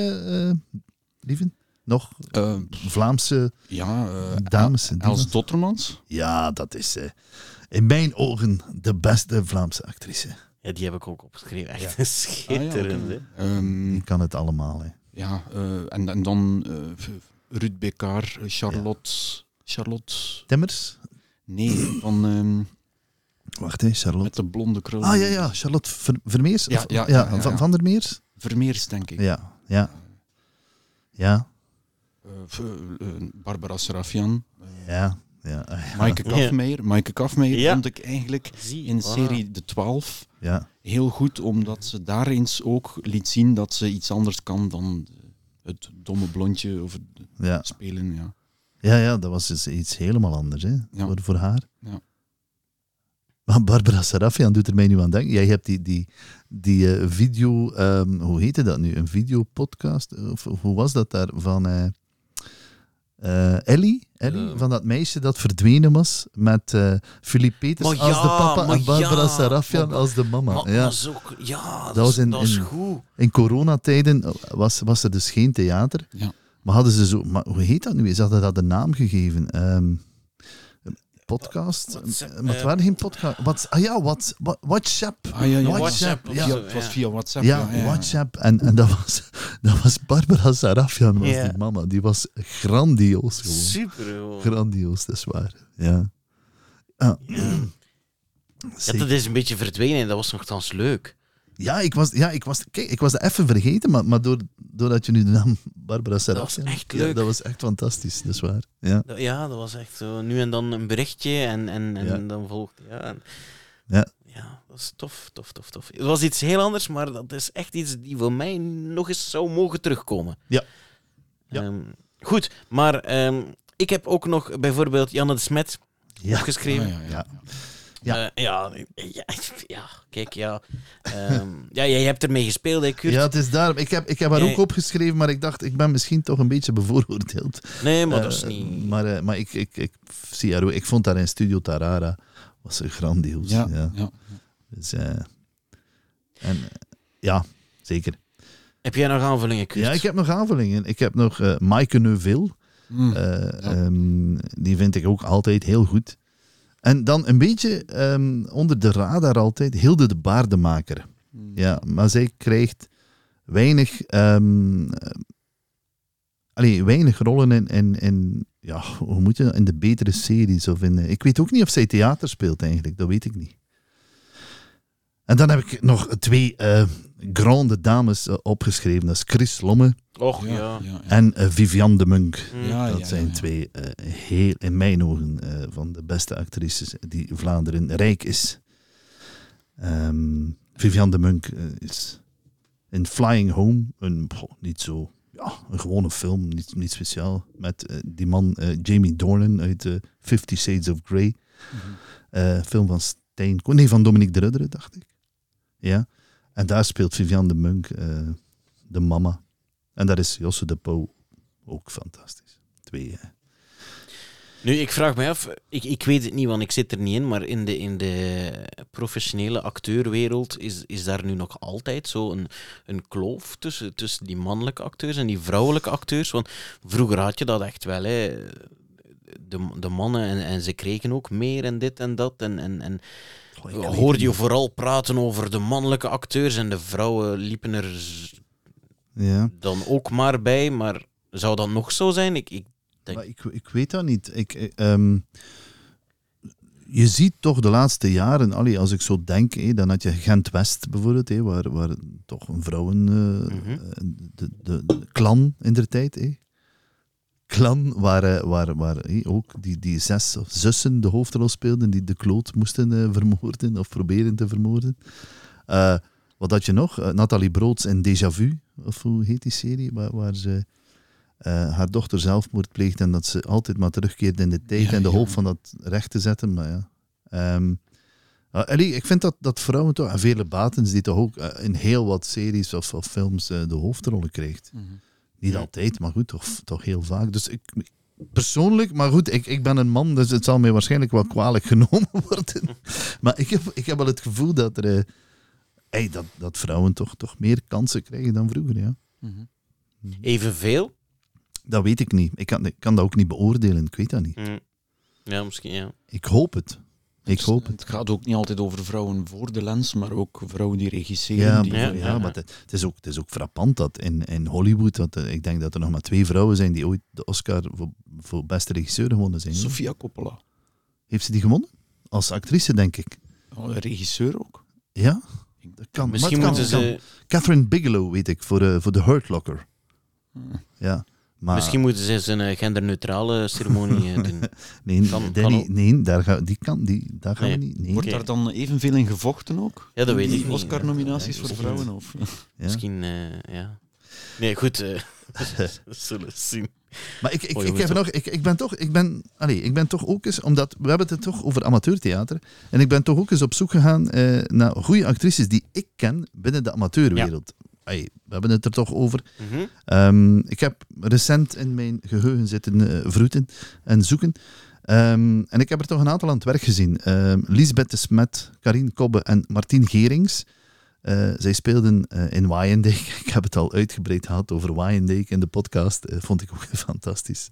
lieven? Nog Eh, Vlaamse ja, eh, dames? Els? Dottermans. Ja, dat is eh, in mijn ogen de beste Vlaamse actrice. Ja, die heb ik ook opgeschreven. Echt Ja. een schitterende. Ah, ja. Ehm, Die kan het allemaal. Hè. ja, eh, en, en dan eh, Ruud Bekaar, Charlotte... Charlotte... Timmers? Nee, van... ehm, Wacht, hè, Charlotte. met de blonde krul. Ah ja, ja, Charlotte Ver- Vermeers? Ja, Of- ja, ja, ja, Van, ja. van der Meers? Vermeers, denk ik. Ja, ja. Ja, Barbara Serafian. ja. ja, ja. Maaike Kafmeijer. Maaike Kafmeijer Ja. vond ik eigenlijk in serie De Twaalf ja. heel goed, omdat ze daar eens ook liet zien dat ze iets anders kan dan het domme blondje of het ja. spelen. Ja. Ja, ja, dat was dus iets helemaal anders hè, Ja. voor, voor haar. Ja. Maar Barbara Sarafian doet er mij nu aan denken. Jij hebt die, die, die eh, video, ehm, hoe heette dat nu? Een videopodcast? Of, of hoe was dat daar? Van eh, eh, Ellie? Ellie? Eh. van dat meisje dat verdwenen was met eh Philippe Peters Maar als de papa en Barbara ja, Sarafian maar- als de mama. Maar, ja. maar zo- ja, dat, was in- dat is in- goed. In coronatijden was, was er dus geen theater. Ja. Maar hadden ze zo... Maar hoe heet dat nu? Ze hadden dat een naam gegeven. Ehm, podcast? WhatsApp, maar het eh, waren geen podcast. Wat, ah ja, what, what, WhatsApp. Ah, ja, ja. WhatsApp, ja. Het was via WhatsApp. Ja, WhatsApp. En, en dat, was, dat was Barbara Sarafian, was die mama. Die was grandioos gewoon. Super. gewoon. Grandioos, dat is waar. Ja. Ah. Ja, dat is een beetje verdwenen en dat was nogthans leuk. Ja, ik was, ja, ik was, kijk, ik was dat even vergeten, maar, maar door, doordat je nu de naam Barbara was Sarafian... echt ja, leuk. dat was echt fantastisch, dat is waar. Ja. Dat- Ja, dat was echt zo. Nu en dan een berichtje en, en, en Ja. dan volgt. Ja, en- Ja. ja, dat is tof, tof, tof, tof. Het was iets heel anders, maar dat is echt iets die voor mij nog eens zou mogen terugkomen. Ja. Ja. Ehm, goed, maar ehm, ik heb ook nog bijvoorbeeld Janne de Smet Ja. opgeschreven. Ah, ja, ja, Ja. ja. Ja. Eh, ja, ja, kijk, ja. Ehm, ja, jij hebt ermee gespeeld, hè, Kurt? Ja, het is daarom. Ik heb, ik heb haar ook opgeschreven, maar ik dacht, ik ben misschien toch een beetje bevooroordeeld. Nee, maar dat is Eh, niet... Maar, eh, maar ik, ik, ik, zie haar ook. Ik vond haar in Studio Tarara was ze grandioos. Ja, Ja. ja. Dus, eh, en, eh, ja, zeker. Heb jij nog aanvullingen, Kurt? Ja, ik heb nog aanvullingen. Ik heb nog eh Maaike Neuville. Mm. Eh, ehm, die vind ik ook altijd heel goed. En dan een beetje ehm, onder de radar altijd Hilde de Baardemaker. Mm. Ja, maar zij krijgt weinig, allee, weinig rollen in, in, in, ja, hoe moet je in de betere series. Of in, eh, ik weet ook niet of zij theater speelt eigenlijk, dat weet ik niet. En dan heb ik nog twee eh, grande dames eh, opgeschreven. Dat is Chris Lomme Och, Ja, ja. ja, ja. en eh, Viviane de Munk. Mm. Ja, dat ja, zijn ja. twee, eh, heel, in mijn ogen, eh, van de beste actrices die Vlaanderen rijk is. Ehm Viviane de Munk is in Flying Home, een, niet zo, ja, een gewone film, niet, niet speciaal, met die man eh, Jamie Dornan uit Fifty Shades of Grey. Eh, film van Stijn, nee, van Dominique de Rudderen, dacht ik. Ja. En daar speelt Viviane de Munk eh, de mama. En daar is Josse de Pauw ook fantastisch. Twee. Nu, ik vraag me af, ik, ik weet het niet, want ik zit er niet in, maar in de, in de professionele acteurwereld is, is daar nu nog altijd zo een, een kloof tussen, tussen die mannelijke acteurs en die vrouwelijke acteurs. Want vroeger had je dat echt wel, hè. De, de mannen en, en ze kregen ook meer en dit en dat. En, en, en Weet hoorde je vooral praten over de mannelijke acteurs en de vrouwen liepen er Ja. dan ook maar bij. Maar zou dat nog zo zijn? Ik, ik denk, Maar ik, ik weet dat niet. Ik, eh, ehm, je ziet toch de laatste jaren, allee, als ik zo denk, hé, dan had je Gent-West bijvoorbeeld, hé, waar, waar toch een vrouwen, eh, Mhm. eh, de, de, de clan in der tijd, hé. Clan, waar, eh, waar, waar hé, ook die, die zes zussen de hoofdrol speelden, die de kloot moesten eh, vermoorden of proberen te vermoorden. Eh, wat had je nog? Eh, Nathalie Broods in Déjà Vu, of hoe heet die serie, waar, waar ze eh, haar dochter zelfmoord pleegt en dat ze altijd maar terugkeert in de tijd Ja, en de ja. hoop van dat recht te zetten. Maar ja. Allee, ik vind dat, dat vrouwen toch, en vele batens, die toch ook eh, in heel wat series of, of films eh, de hoofdrollen krijgt. Mhm. Niet Ja. altijd, maar goed, toch, toch heel vaak. Dus ik, persoonlijk, maar goed, ik, ik ben een man, dus het zal mij waarschijnlijk wel kwalijk genomen worden. Maar ik heb, ik heb wel het gevoel dat, er, eh, hey, dat, dat vrouwen toch, toch meer kansen krijgen dan vroeger. Ja. Mhm. evenveel? Dat weet ik niet. Ik kan, ik kan dat ook niet beoordelen. Ik weet dat niet. Hm. Ja, misschien ja. Ik hoop het. Ik hoop het. Het gaat ook niet altijd over vrouwen voor de lens, maar ook vrouwen die regisseren. Ja, die, maar, Ja, ja, ja, ja. maar het, het is ook, het is ook frappant dat in, in Hollywood, want eh, ik denk dat er nog maar twee vrouwen zijn die ooit de Oscar voor, voor beste regisseur gewonnen zijn. Sofia Coppola. Heeft ze die gewonnen? Als actrice, denk ik. Oh, regisseur ook. Ja? Dat kan. Misschien moeten ze... kan. Catherine Bigelow, weet ik, voor, eh, voor The Hurt Locker. Ja. Maar, Misschien moeten ze eens een eh, genderneutrale ceremonie eh, doen. nee, kan- Danny, kan nee, daar gaan, die kan, die, daar gaan Nee. we niet. Nee. Wordt Oké. daar dan evenveel in gevochten ook? Ja, dat weet Die ik niet. Oscar-nominaties Ja, voor vrouwen? Of? Ja. Misschien, eh, ja. Nee, goed. eh, we zullen zien. Maar ik, ik, Oh, ik, heb nog, ik, ik ben toch, ik ben, allee, ik ben toch ook eens, omdat we hebben het toch over amateurtheater, en ik ben toch ook eens op zoek gegaan eh, naar goede actrices die ik ken binnen de amateurwereld. We hebben het er toch over. Mhm. Ehm, ik heb recent in mijn geheugen zitten eh, vroeten en zoeken. Ehm, en ik heb er toch een aantal aan het werk gezien. Ehm Lisbeth de Smet, Karine Kobbe en Martien Gerings. Eh, zij speelden eh, in Wayendijk. Ik heb het al uitgebreid gehad over Wayendijk in de podcast. Eh, vond ik ook fantastisch.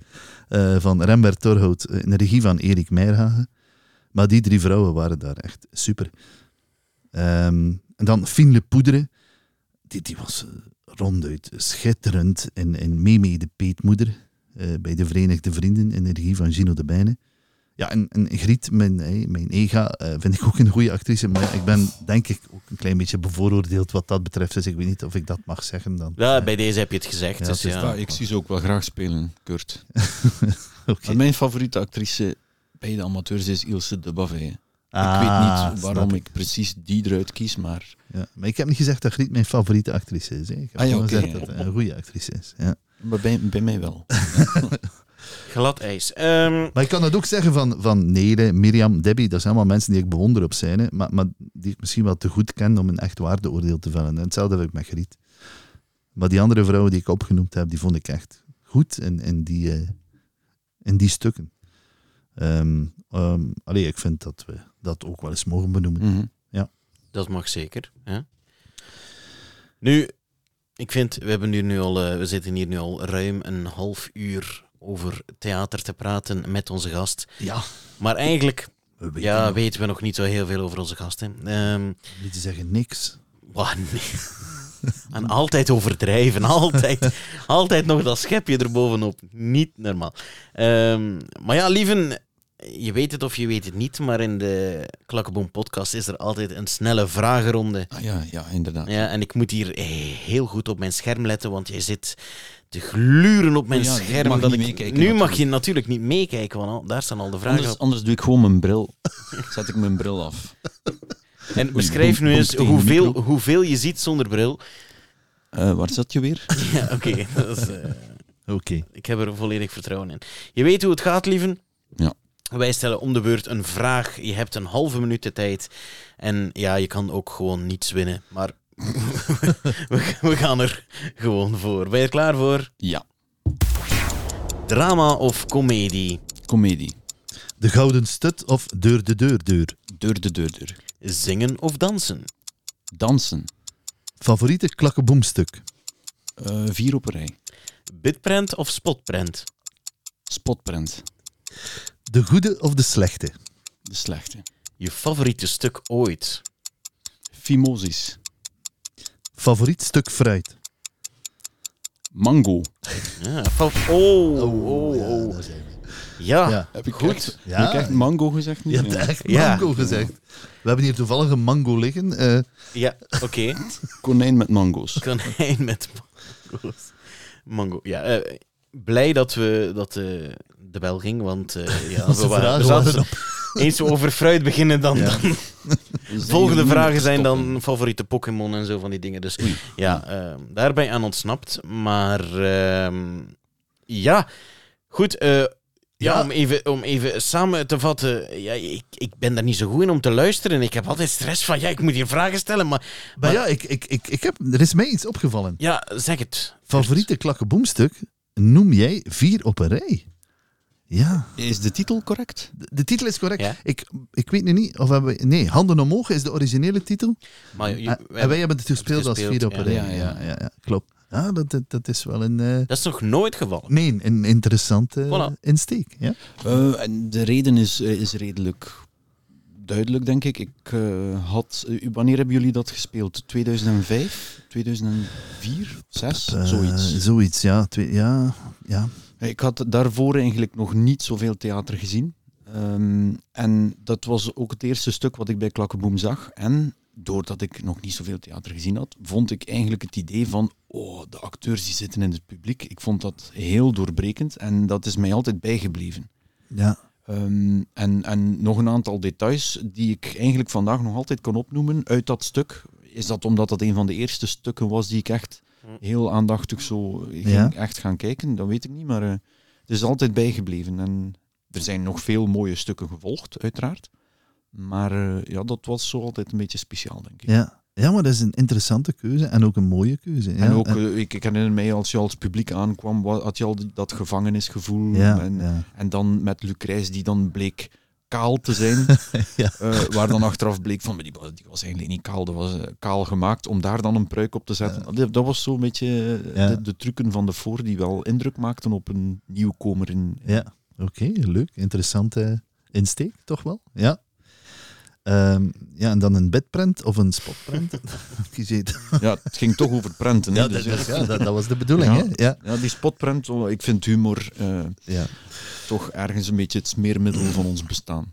Van Rembert Torhout in de regie van Erik Meijerhagen. Maar die drie vrouwen waren daar echt super. En dan Fien Le Poedre. Die, die was eh, ronduit schitterend in, in Meme de Peetmoeder. eh, bij de Verenigde Vrienden in de regie van Gino de Bijne. Ja, en, en Griet, mijn, eh, mijn ega, eh, vind ik ook een goede actrice. Maar ik ben denk ik ook een klein beetje bevooroordeeld wat dat betreft. Dus ik weet niet of ik dat mag zeggen dan. Ja, bij deze heb je het gezegd. Ja, dus ja. Ja, ik zie ze ook wel graag spelen, Kurt. oké. Maar mijn favoriete actrice bij de amateurs is Ilse de Bavet. Ik Ah, weet niet waarom snap ik precies die eruit kies, maar Ja, maar ik heb niet gezegd dat Griet mijn favoriete actrice is. Hè. Ik heb Ah, ja, gezegd ja. dat een goede actrice is. Ja. maar bij, bij mij wel. Glad ijs. Ehm, Maar ik kan dat ook zeggen van, van Nele, Mirjam, Debbie. Dat zijn allemaal mensen die ik bewonder op scène. Maar, maar die ik misschien wel te goed ken om een echt waardeoordeel te vellen. En hetzelfde heb ik met Griet. Maar die andere vrouwen die ik opgenoemd heb, die vond ik echt goed in, in, die, eh, in die stukken. Ehm ehm, allee, ik vind dat we dat ook wel eens mogen benoemen. Mhm. dat mag zeker. Hè? Nu, ik vind, we, hebben nu nu al, eh, we zitten hier nu al ruim een half uur over theater te praten met onze gast. Ja, Maar eigenlijk we weten ja, nog weten we nog niet zo heel veel over onze gast. Hè. Ehm, niet te zeggen niks. nee. En altijd overdrijven, altijd, altijd nog dat schepje erbovenop. Niet normaal. Ehm, maar ja, lieven, je weet het of je weet het niet, maar in de Klakkeboom podcast is er altijd een snelle vragenronde. Ah, ja, ja, inderdaad. Ja, en ik moet hier eh, heel goed op mijn scherm letten, want jij zit te gluren op mijn Oh ja, scherm. mag dat ik... nu mag je natuurlijk niet meekijken, want al- daar staan al de vragen Anders, op. anders doe ik gewoon mijn bril. Zet ik mijn bril af. En beschrijf nu eens hoeveel, hoeveel je ziet zonder bril. Eh, waar zat je weer? Ja, oké. eh, Oké. Ik heb er volledig vertrouwen in. Je weet hoe het gaat, lieven. Ja. Wij stellen om de beurt een vraag. Je hebt een halve minuut de tijd. En ja, je kan ook gewoon niets winnen. Maar we, we gaan er gewoon voor. Ben je er klaar voor? Ja, Drama of comedie? comedie. De Gouden Stut of Deur de Deur Deur. Deur de deur, deur. Zingen of dansen? Dansen. Favoriete klakkeboomstuk. Eh, vier op een rij. Bitprent of spotprent? Spotprint. De goede of de slechte. De slechte. Je favoriete stuk ooit? Fimosis. Favoriet stuk fruit. Mango. Ja, oh, oh, ja, oh. daar zijn we. Ja, Ja. Heb ik Goed. Echt, Ja. Heb ik echt mango gezegd? Je Niet? hebt Ja. echt Ja. mango gezegd. We hebben hier toevallig een mango liggen. eh, ja oké. Konijn met mango's. Konijn met mango's. Mango. Ja, eh, blij dat we dat eh, de bel ging, want eh, ja, we waren, zaten- waren eens we over fruit beginnen, dan, Ja. dan Zijn volgende vragen zijn dan favoriete Pokémon en zo van die dingen. Dus Oei. ja, eh, daar ben je aan ontsnapt. Maar ehm, ja, goed. eh, ja, Ja. Om, even, om even samen te vatten. Ja, ik, ik ben daar niet zo goed in om te luisteren. Ik heb altijd stress van, ja, ik moet hier vragen stellen. Maar maar ja, ik, ik, ik, ik heb, er is mij iets opgevallen. ja, zeg het. Favoriete klakkeboomstuk noem jij vier op een rij. Ja, Is de titel correct? de, de titel is correct. Ja. Ik, ik weet nu niet of hebben we... Nee, Handen omhoog is de originele titel. Maar je- Eh, en wij hebben het gespeeld als vier op een ja. Ja, Ja, ja. ja, ja, klopt. Ja, dat, dat, dat is wel een... eh, Dat is nog nooit gevallen. nee, een interessante Voilà. insteek. Ja? Eh, en de reden is, eh, is redelijk duidelijk, denk ik. ik eh, had, eh, wanneer hebben jullie dat gespeeld? 2005? 2004? 6? Eh, Zoiets. Zoiets, ja. Twee, ja, ja. Ik had daarvoor eigenlijk nog niet zoveel theater gezien. Ehm, en dat was ook het eerste stuk wat ik bij Klakkeboom zag. En doordat ik nog niet zoveel theater gezien had, vond ik eigenlijk het idee van, oh, de acteurs die zitten in het publiek. Ik vond dat heel doorbrekend en dat is mij altijd bijgebleven. ja. Ehm, en, en nog een aantal details die ik eigenlijk vandaag nog altijd kan opnoemen uit dat stuk. Is dat omdat dat een van de eerste stukken was die ik echt heel aandachtig zo ging Ja. echt gaan kijken? Dat weet ik niet, maar eh, het is altijd bijgebleven. En er zijn nog veel mooie stukken gevolgd, uiteraard. Maar eh, ja, dat was zo altijd een beetje speciaal, denk ik. Ja. ja, maar dat is een interessante keuze en ook een mooie keuze. Ja. En ook, eh, ik, ik herinner mij, als je als publiek aankwam, wa- had je al die- dat gevangenisgevoel. ja, en, ja. En dan met Lucrèce, die dan bleek kaal te zijn. Ja. Eh, waar dan achteraf bleek van, die, die was eigenlijk niet kaal, dat was eh, kaal gemaakt om daar dan een pruik op te zetten. Dat, dat was zo'n beetje eh, de, de trucken van de voor die wel indruk maakten op een nieuwkomer in... Ja, oké, leuk. Interessante insteek, toch wel? Ja. Ehm, ja, en dan een bedprent of een het. Ja, het ging toch over prenten. ja, dus, dat, ja. dat- dat, was de bedoeling, Ja. hè? Ja. Ja, die spotprent, oh, ik vind humor eh, Ja. toch ergens een beetje het smeermiddel van ons bestaan.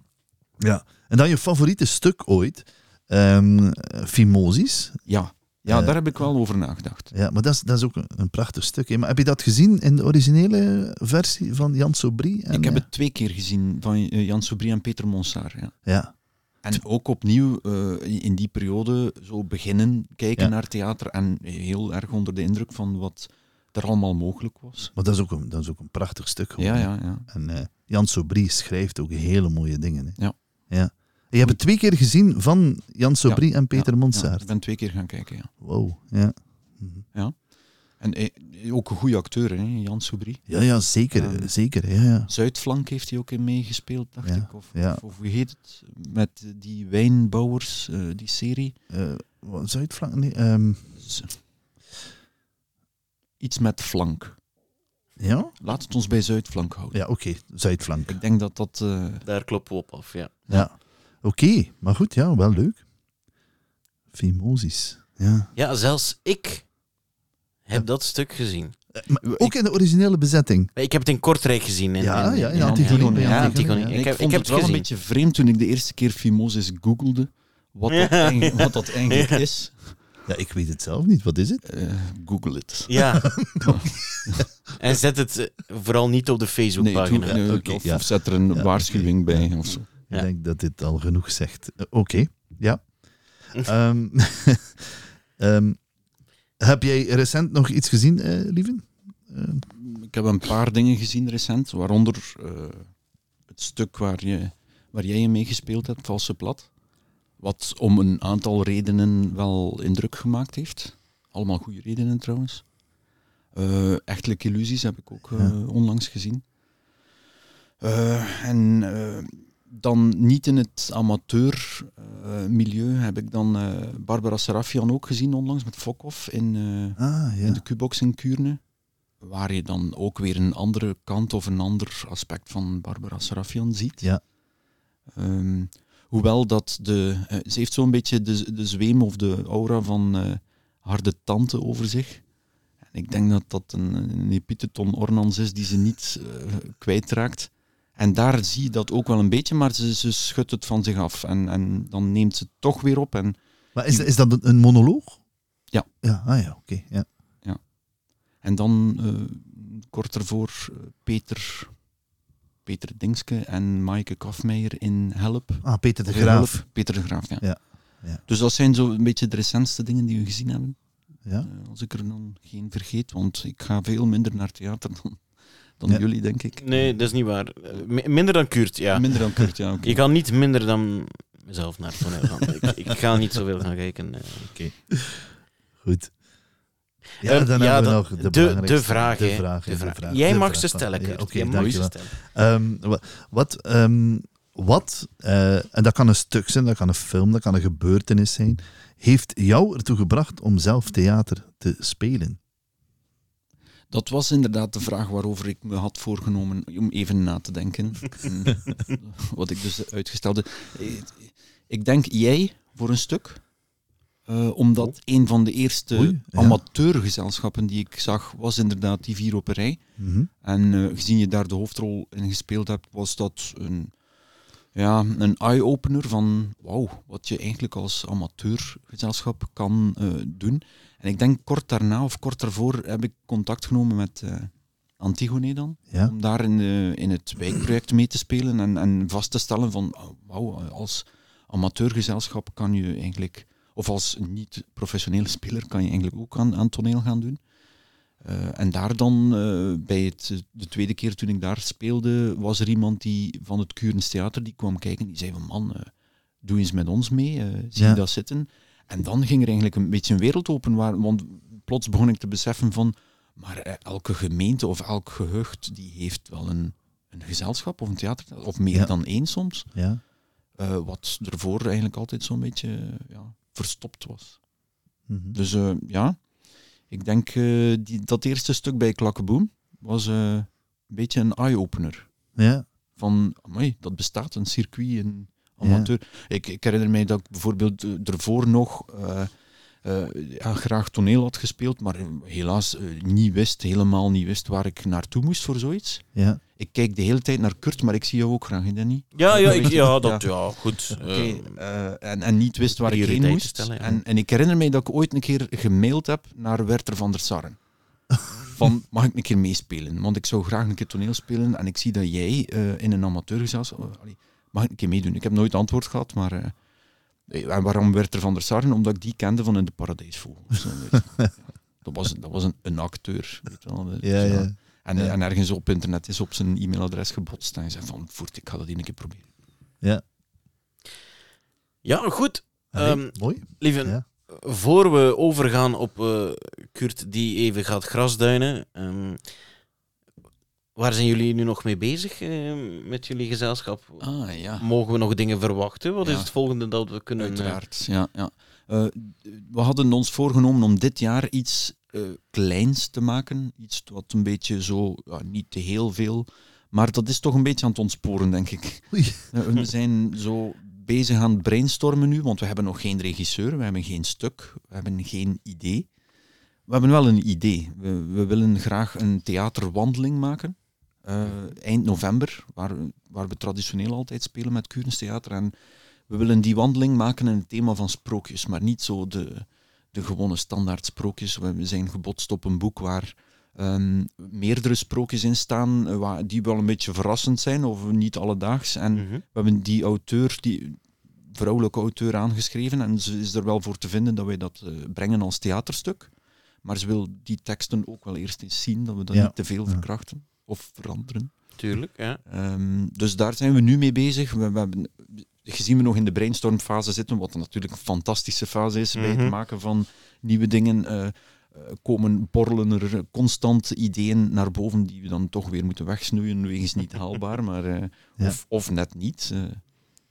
ja. En dan je favoriete stuk ooit, ehm Fimosis. Ja, ja Eh, daar heb ik wel over nagedacht. Ja, maar dat is, dat is ook een, een prachtig stuk. hè. Maar heb je dat gezien in de originele versie van Jan Sobrie? En, ik heb eh, het twee keer gezien van Jan Soubry en Peter Monsard. Ja. Ja, En ook opnieuw eh, in die periode zo beginnen kijken Ja. naar theater en heel erg onder de indruk van wat er allemaal mogelijk was. maar dat is ook een, dat is ook een prachtig stuk. gewoon, Ja, ja, ja. En eh, Jan Sobrie schrijft ook hele mooie dingen. Hè. Ja. ja. Je hebt het twee keer gezien van Jan Sobrie en Peter Ja, Monsaert. Ja, ik ben twee keer gaan kijken, ja. Wow, ja. En eh, ook een goede acteur, hè, Jan Soubry. Ja, ja, zeker. Ja. zeker ja, ja. Zuidflank heeft hij ook in meegespeeld, dacht Ja, ik. Of, ja. of, of hoe heet het? Met die wijnbouwers, eh, die serie. Eh, wat, Zuidflank? Nee, ehm, Iets met flank. ja? Laat het ons bij Zuidflank houden. Ja, oké. Zuidflank. Ik denk dat dat... eh, Daar kloppen we op af, ja. Ja. Oké, maar goed, ja, wel leuk. Fimosis. Ja. Ja, zelfs ik heb Ja. dat stuk gezien. Eh, Maar ook in de originele bezetting. Ik heb het in Kortrijk gezien. In, Ja, in- ja, in Ja, Antigone. Antigone, in ja, Antigone, Antigone. ja. Ik heb- vond heb het wel een beetje vreemd toen ik de eerste keer Fimosis googelde. Wat dat, Ja. eigenlijk, wat dat eigenlijk Ja. is. Ja, ik weet het zelf niet. Wat is het? Eh, Google het. Ja. en zet het eh, vooral niet op de Facebookpagina. nee, oké, of, ja. of zet er een Ja, waarschuwing bij. Of zo. Ja. Ik denk dat dit al genoeg zegt. Oké, ja. Ehm, ehm, heb jij recent nog iets gezien, eh lieven? Eh, Ik heb een paar dingen gezien recent, waaronder eh, het stuk waar, je, waar jij in meegespeeld hebt, Valse Plat. Wat om een aantal redenen wel indruk gemaakt heeft. Allemaal goede redenen trouwens. Eh Echtelijke illusies heb ik ook Ja. onlangs gezien. En dan niet in het amateur-milieu heb ik dan eh, Barbara Serafian ook gezien onlangs met Fokhoff in, eh, ah, ja. in de Q-box in Kuurne. Waar je dan ook weer een andere kant of een ander aspect van Barbara Serafian ziet. Ja. Ehm, hoewel dat de... eh, ze heeft zo'n beetje de, de zweem of de aura van eh, harde tante over zich. En ik denk dat dat een, een epiteton ornans is die ze niet eh, kwijtraakt. En daar zie je dat ook wel een beetje, maar ze, ze schudt het van zich af. En, en dan neemt ze het toch weer op. En Maar is, is dat een, monoloog? Ja. Ja, ah ja, oké. ja. En dan eh, kort ervoor eh, Peter, Peter Dingske en Maaike Kafmeijer in Help. Ah, Peter de Graaf. Peter de Graaf, ja. Ja, ja. Dus dat zijn zo een beetje de recentste dingen die we gezien hebben. Ja. Eh, als ik er dan geen vergeet, want ik ga veel minder naar theater dan, dan Ja. jullie, denk ik. Nee, dat is niet waar. Eh, mi- minder dan Kurt, ja. Minder dan Kurt, ja. oké. Je kan niet minder dan mezelf naar het toneel gaan. ik, ik ga niet zoveel gaan kijken. eh. Goed. Ja, Ehm, dan ja, hebben we nog de, de- de vraag, De vraag, De vraag. de vraag, Jij de mag vraag ze stellen, Kurt. Oké, Jij mag ze stellen. Ehm, wa- wat, ehm, wat eh, en dat kan een stuk zijn, dat kan een film, dat kan een gebeurtenis zijn, heeft jou ertoe gebracht om zelf theater te spelen? Dat was inderdaad de vraag waarover ik me had voorgenomen om even na te denken. En wat ik dus uitgestelde. Ik denk jij voor een stuk. Eh, omdat een van de eerste Oei, ja. amateurgezelschappen die ik zag, was inderdaad die vier op een rij. Mhm. En eh, gezien je daar de hoofdrol in gespeeld hebt, was dat een, ja, een eye-opener van wauw, wat je eigenlijk als amateurgezelschap kan eh, doen. En ik denk kort daarna of kort daarvoor heb ik contact genomen met eh, Antigone dan. Ja. Om daar in, de- in het wijkproject mee te spelen en, en vast te stellen van oh, wauw, als amateurgezelschap kan je eigenlijk, of als niet-professionele speler kan je eigenlijk ook aan, aan toneel gaan doen. Eh, en daar dan, eh, bij het, de tweede keer toen ik daar speelde, was er iemand die van het Curens Theater, die kwam kijken, die zei van man, doe eens met ons mee, zie Ja. je dat zitten? En dan ging er eigenlijk een beetje een wereld open, waar, want plots begon ik te beseffen van, maar eh, elke gemeente of elk gehucht, die heeft wel een, een gezelschap of een theater, of meer Ja. dan één soms, Ja. eh, wat ervoor eigenlijk altijd zo'n beetje ja, verstopt was. Mhm. Dus eh, ja, ik denk die, dat eerste stuk bij Klakkeboom was een beetje een eye-opener. ja. Van, amai, dat bestaat, een circuit, een amateur. Ik, ik herinner mij dat ik bijvoorbeeld eh, ervoor nog eh, eh, ja, graag toneel had gespeeld, maar helaas niet wist, helemaal niet wist waar ik naartoe moest voor zoiets. ja. Ik kijk de hele tijd naar Kurt, maar ik zie jou ook graag, hè, Danny? Ja, ja, ik, ja, dat, ja, goed. Eh, eh, en, en niet wist waar ik heen moest. stellen, ja. en, en ik herinner mij dat ik ooit een keer gemaild heb naar Werther van der Sarren. Van, mag ik een keer meespelen? Want ik zou graag een keer toneel spelen en ik zie dat jij eh, in een amateurgezelschap... allee, mag ik een keer meedoen? Ik heb nooit antwoord gehad, maar... eh, eh, en waarom Werther van der Sarren? Omdat ik die kende van in de Paradijsvogel. of zo, weet je. dat was, dat was een, een acteur. Weet je wel. Dus, Ja, ja. En, Ja. en ergens op internet is op zijn e-mailadres gebotst en hij zei van, voert, ik ga dat een keer proberen. ja. ja, goed. Allee, Ehm, mooi. Lieve, Ja. voor we overgaan op eh, Kurt die even gaat grasduinen, ehm, waar zijn jullie nu nog mee bezig eh, met jullie gezelschap? Ah, ja. Mogen we nog dingen verwachten? Wat is het volgende dat we kunnen... eh, Uiteraard, ja. ja. Eh, we hadden ons voorgenomen om dit jaar iets kleins te maken. Iets wat een beetje zo, ja, niet te heel veel, maar dat is toch een beetje aan het ontsporen, denk ik. We zijn zo bezig aan het brainstormen nu, want we hebben nog geen regisseur, we hebben geen stuk, we hebben geen idee. We hebben wel een idee. We, we willen graag een theaterwandeling maken. Eh, eind november, waar, waar we traditioneel altijd spelen met Curens Theater. En we willen die wandeling maken in het thema van sprookjes, maar niet zo de, de gewone standaard sprookjes. We zijn gebotst op een boek waar ehm, meerdere sprookjes in staan, eh, waar, die wel een beetje verrassend zijn of niet alledaags. En mhm. we hebben die auteur, die vrouwelijke auteur aangeschreven en ze is er wel voor te vinden dat wij dat eh, brengen als theaterstuk. Maar ze wil die teksten ook wel eerst eens zien, dat we dat Ja. niet te veel verkrachten of veranderen. Tuurlijk, ja. Ehm, dus daar zijn we nu mee bezig. We, we hebben, gezien we nog in de brainstormfase zitten, wat natuurlijk een fantastische fase is bij Mhm. het maken van nieuwe dingen, eh, eh, komen borrelen er constant ideeën naar boven die we dan toch weer moeten wegsnoeien, wegens niet haalbaar, maar, eh, Ja. of, of net niet.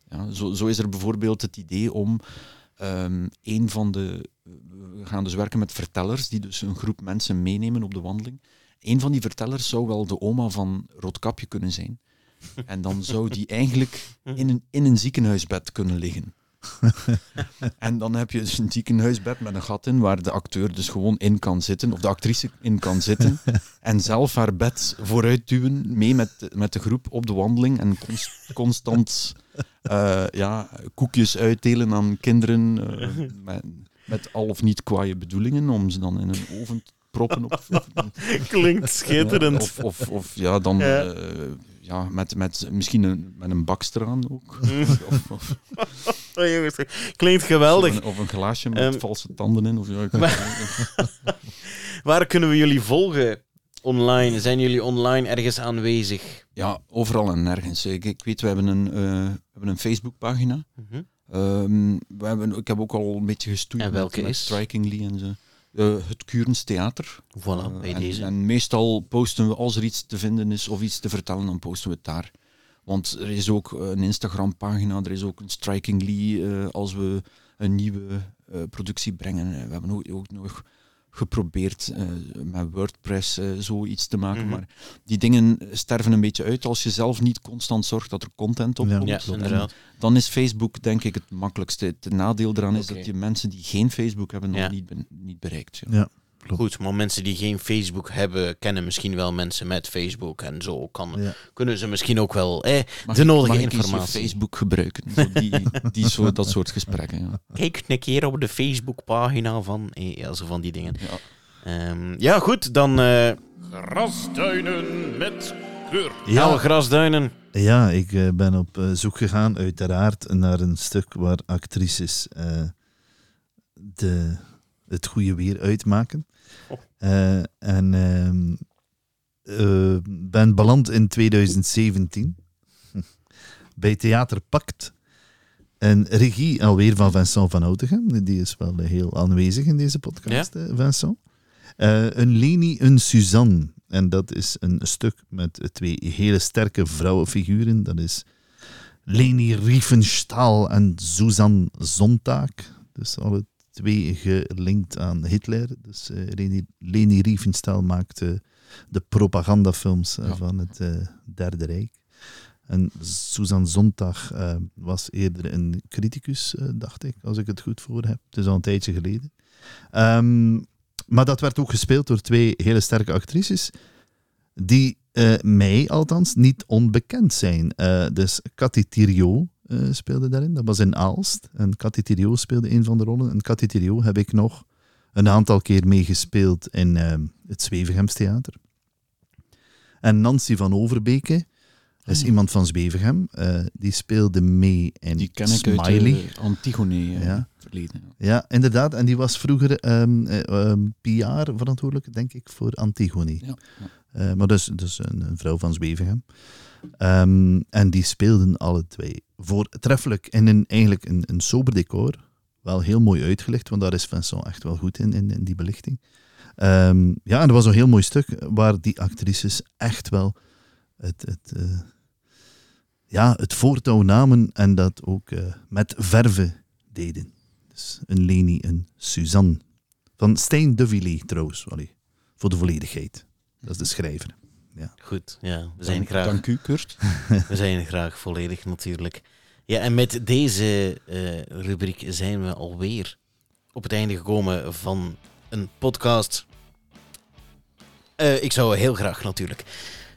ja, zo, zo is er bijvoorbeeld het idee om ehm, een van de... We gaan dus werken met vertellers, die dus een groep mensen meenemen op de wandeling. Een van die vertellers zou wel de oma van Roodkapje kunnen zijn. En dan zou die eigenlijk in een, in een ziekenhuisbed kunnen liggen. en dan heb je dus een ziekenhuisbed met een gat in, waar de acteur dus gewoon in kan zitten, of de actrice in kan zitten, en zelf haar bed vooruit duwen, mee met, de- met de groep op de wandeling, en cons- constant eh, ja, koekjes uitdelen aan kinderen, eh, met, met al of niet kwaaie bedoelingen, om ze dan in een oven te proppen. Of, Klinkt schitterend. of, of, of ja, dan Ja. eh, ja, met, met misschien een, met een bakster aan ook. Of, of, Oh, jongens, klinkt geweldig. Of een, of een glaasje met Ehm, valse tanden in. Of, ja. Waar kunnen we jullie volgen online? Zijn jullie online ergens aanwezig? ja, overal en nergens. Ik, ik weet, we hebben een, eh, we hebben een Facebookpagina. Mhm. Ehm, we hebben, ik heb ook al een beetje gestoeid En welke met, met is? Strikingly en zo. Eh, het Curens Theater. Voilà, Eh, bij en, deze. en meestal posten we, als er iets te vinden is of iets te vertellen, dan posten we het daar. Want er is ook een Instagram-pagina, er is ook een Strikingly eh, als we een nieuwe productie brengen. We hebben ook, ook nog geprobeerd eh, met WordPress eh, zoiets te maken. Mhm. Maar die dingen sterven een beetje uit als je zelf niet constant zorgt dat er content op komt. Ja, En inderdaad. dan is Facebook denk ik het makkelijkste. Het nadeel eraan is dat je mensen die geen Facebook hebben nog Ja. niet, ben- niet bereikt. Ja. Klopt. Goed, maar mensen die geen Facebook hebben, kennen misschien wel mensen met Facebook. En zo kan, Ja. kunnen ze misschien ook wel eh, Mag de ik- nodige mag ik eens je informatie. Facebook gebruiken. Zo die, die zo, dat soort gesprekken. Ja. Kijk een keer op de Facebookpagina van. Eh, zo van die dingen. Ja. Ehm, ja, goed, dan. eh Grasduinen met Kurt. ja. grasduinen. Ja, ik eh, ben op zoek gegaan, uiteraard, naar een stuk waar actrices eh, de, het goede weer uitmaken. Oh. Eh, en eh, ben beland in 2017 bij Theater Pact. En regie alweer van Vincent van Outegem. Die is wel heel aanwezig in deze podcast, eh, Vincent. Een Leni, een Suzanne. En dat is een stuk met twee hele sterke vrouwenfiguren. Dat is Leni Riefenstahl en Susan Sontag. Dus alle twee gelinkt aan Hitler. Dus eh, Leni, Leni Riefenstahl maakte de propagandafilms eh, Ja. van het eh, Derde Rijk. En Susan Sontag eh, was eerder een criticus, dacht ik, als ik het goed voor heb. Het is al een tijdje geleden. Ehm, maar dat werd ook gespeeld door twee hele sterke actrices, die mij althans niet onbekend zijn. Dus Cathy Thiriot eh, speelde daarin, dat was in Aalst. En Cathy Thiriot speelde een van de rollen. En Cathy Thiriot heb ik nog een aantal keer meegespeeld in eh, het Zwevegemstheater. En Nancy van Overbeke is Ah. iemand van Zwevegem. eh, die speelde mee in Die ken ik Smiley. uit uh, Antigone Ja. verleden. ja. Inderdaad. En die was vroeger ehm eh, ehm, PR verantwoordelijk, denk ik, voor Antigone. Ja, ja. Maar dus, dus een, een vrouw van Zwevegem. Ehm, en die speelden alle twee voortreffelijk in een, eigenlijk een, een sober decor. Wel heel mooi uitgelicht, want daar is Vincent echt wel goed in, in, in die belichting. Ehm, ja, en er was een heel mooi stuk waar die actrices echt wel het, het, eh, ja, het voortouw namen en dat ook eh, met verve deden. Dus een Leni, een Suzanne. Van Stijn de Villiers trouwens, voor de volledigheid. Dat is de schrijver. Goed, ja. We zijn, Dank, graag, dank u, Kurt. we zijn graag volledig natuurlijk. Ja, en met deze eh, rubriek zijn we alweer op het einde gekomen van een podcast. Eh, ik zou heel graag natuurlijk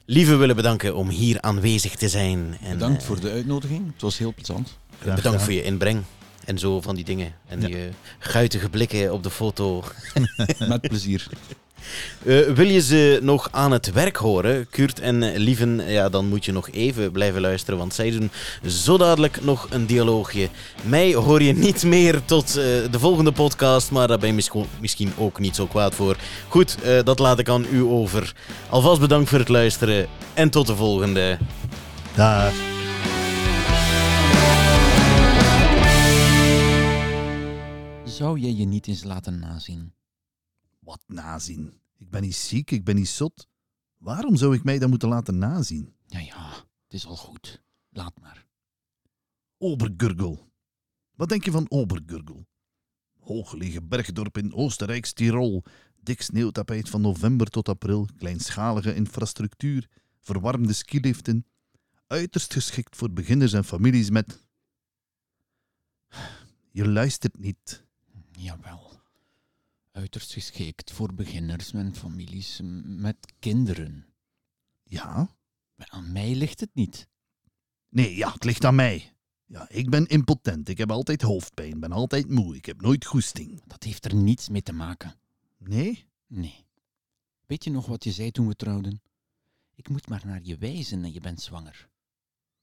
Lieve willen bedanken om hier aanwezig te zijn. En, Bedankt eh, voor de uitnodiging. Het was heel plezant. Graag Bedankt gedaan. voor je inbreng. En zo van die dingen. En Ja. je guitige blikken op de foto. Met plezier. Eh, wil je ze nog aan het werk horen, Kurt en eh, Lieven, ja, dan moet je nog even blijven luisteren, want zij doen zo dadelijk nog een dialoogje. Mij hoor je niet meer tot eh, de volgende podcast, maar daar ben je misschien- ook niet zo kwaad voor. Goed, eh, dat laat ik aan u over. Alvast bedankt voor het luisteren en tot de volgende. Dag. Zou jij je niet eens laten nazien? Wat nazien? Ik ben niet ziek, ik ben niet zot. Waarom zou ik mij dan moeten laten nazien? Ja, ja, het is al goed. Laat maar. Obergurgel. Wat denk je van Obergurgel? Hooggelegen bergdorp in Oostenrijks Tirol. Dik sneeuwtapijt van november tot april. Kleinschalige infrastructuur. Verwarmde skiliften. Uiterst geschikt voor beginners en families met... Je luistert niet. Jawel. Uiterst geschikt voor beginners en families met kinderen. Ja? Maar aan mij ligt het niet. Nee, ja, het ligt aan mij. Ja, ik ben impotent. Ik heb altijd hoofdpijn. ben altijd moe. Ik heb nooit goesting. Dat heeft er niets mee te maken. Nee? Nee. Weet je nog wat je zei toen we trouwden? Ik moet maar naar je wijzen en je bent zwanger.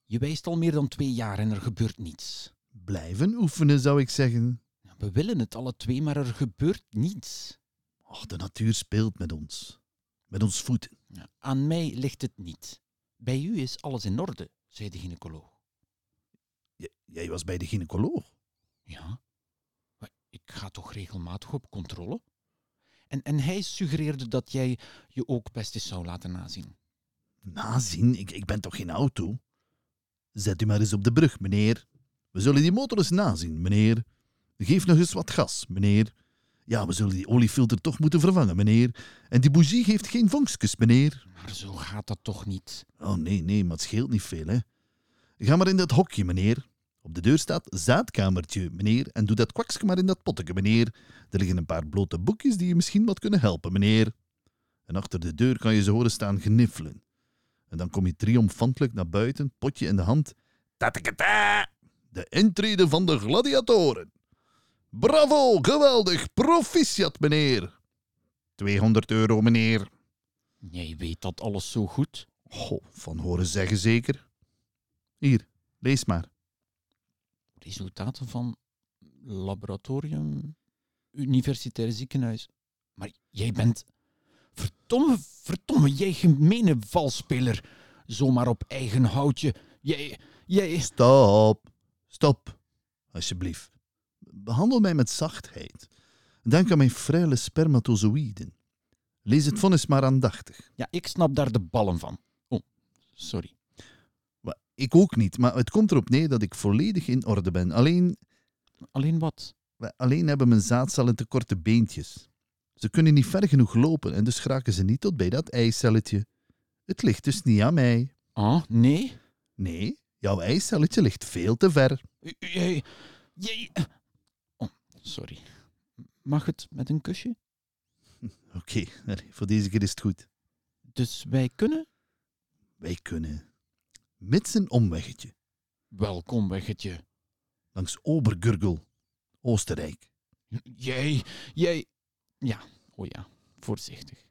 Je wijst al meer dan twee jaar en er gebeurt niets. Blijven oefenen, zou ik zeggen. We willen het alle twee, maar er gebeurt niets. Och, de natuur speelt met ons. Met ons voeten. Ja, aan mij ligt het niet. Bij u is alles in orde, zei de gynaecoloog. J- jij was bij de gynaecoloog. Ja, maar ik ga toch regelmatig op controle? En, en hij suggereerde dat jij je ook best eens zou laten nazien. Nazien? Ik, ik ben toch geen auto? Zet u maar eens op de brug, meneer. We zullen die motor eens nazien, meneer. Geef nog eens wat gas, meneer. Ja, we zullen die oliefilter toch moeten vervangen, meneer. En die bougie heeft geen vonkjes, meneer. Maar zo gaat dat toch niet? Oh nee, nee, maar het scheelt niet veel, hè. Ga maar in dat hokje, meneer. Op de deur staat zaadkamertje, meneer. En doe dat kwakske maar in dat potteke, meneer. Er liggen een paar blote boekjes die je misschien wat kunnen helpen, meneer. En achter de deur kan je ze horen staan gniffelen. En dan kom je triomfantelijk naar buiten, potje in de hand. Tatakata! De intrede van de gladiatoren. Bravo, geweldig, proficiat, meneer. 200 euro, meneer. Jij weet dat alles zo goed. Goh, van horen zeggen zeker. Hier, lees maar. Resultaten van laboratorium, universitair ziekenhuis. Maar jij bent... Verdomme, verdomme, jij gemene valspeler. Zomaar op eigen houtje. Jij, jij... Stop. Stop. Alsjeblieft. Behandel mij met zachtheid. Denk aan mijn frêle spermatozoïden. Lees het vonnis maar aandachtig. Ja, ik snap daar de ballen van. Oh, sorry. Ik ook niet, maar het komt erop neer dat ik volledig in orde ben. Alleen, Alleen wat? alleen hebben mijn zaadcellen te korte beentjes. Ze kunnen niet ver genoeg lopen en dus geraken ze niet tot bij dat eicelletje. Het ligt dus niet aan mij. Ah, nee? Nee, jouw eicelletje ligt veel te ver. Jij... Jij... Sorry. Mag het met een kusje? Oké, voor deze keer is het goed. Dus wij kunnen? Wij kunnen. Mits een omweggetje. Welkom, weggetje. Langs Obergurgel, Oostenrijk. Jij... Jij... Ja, oh ja. Voorzichtig.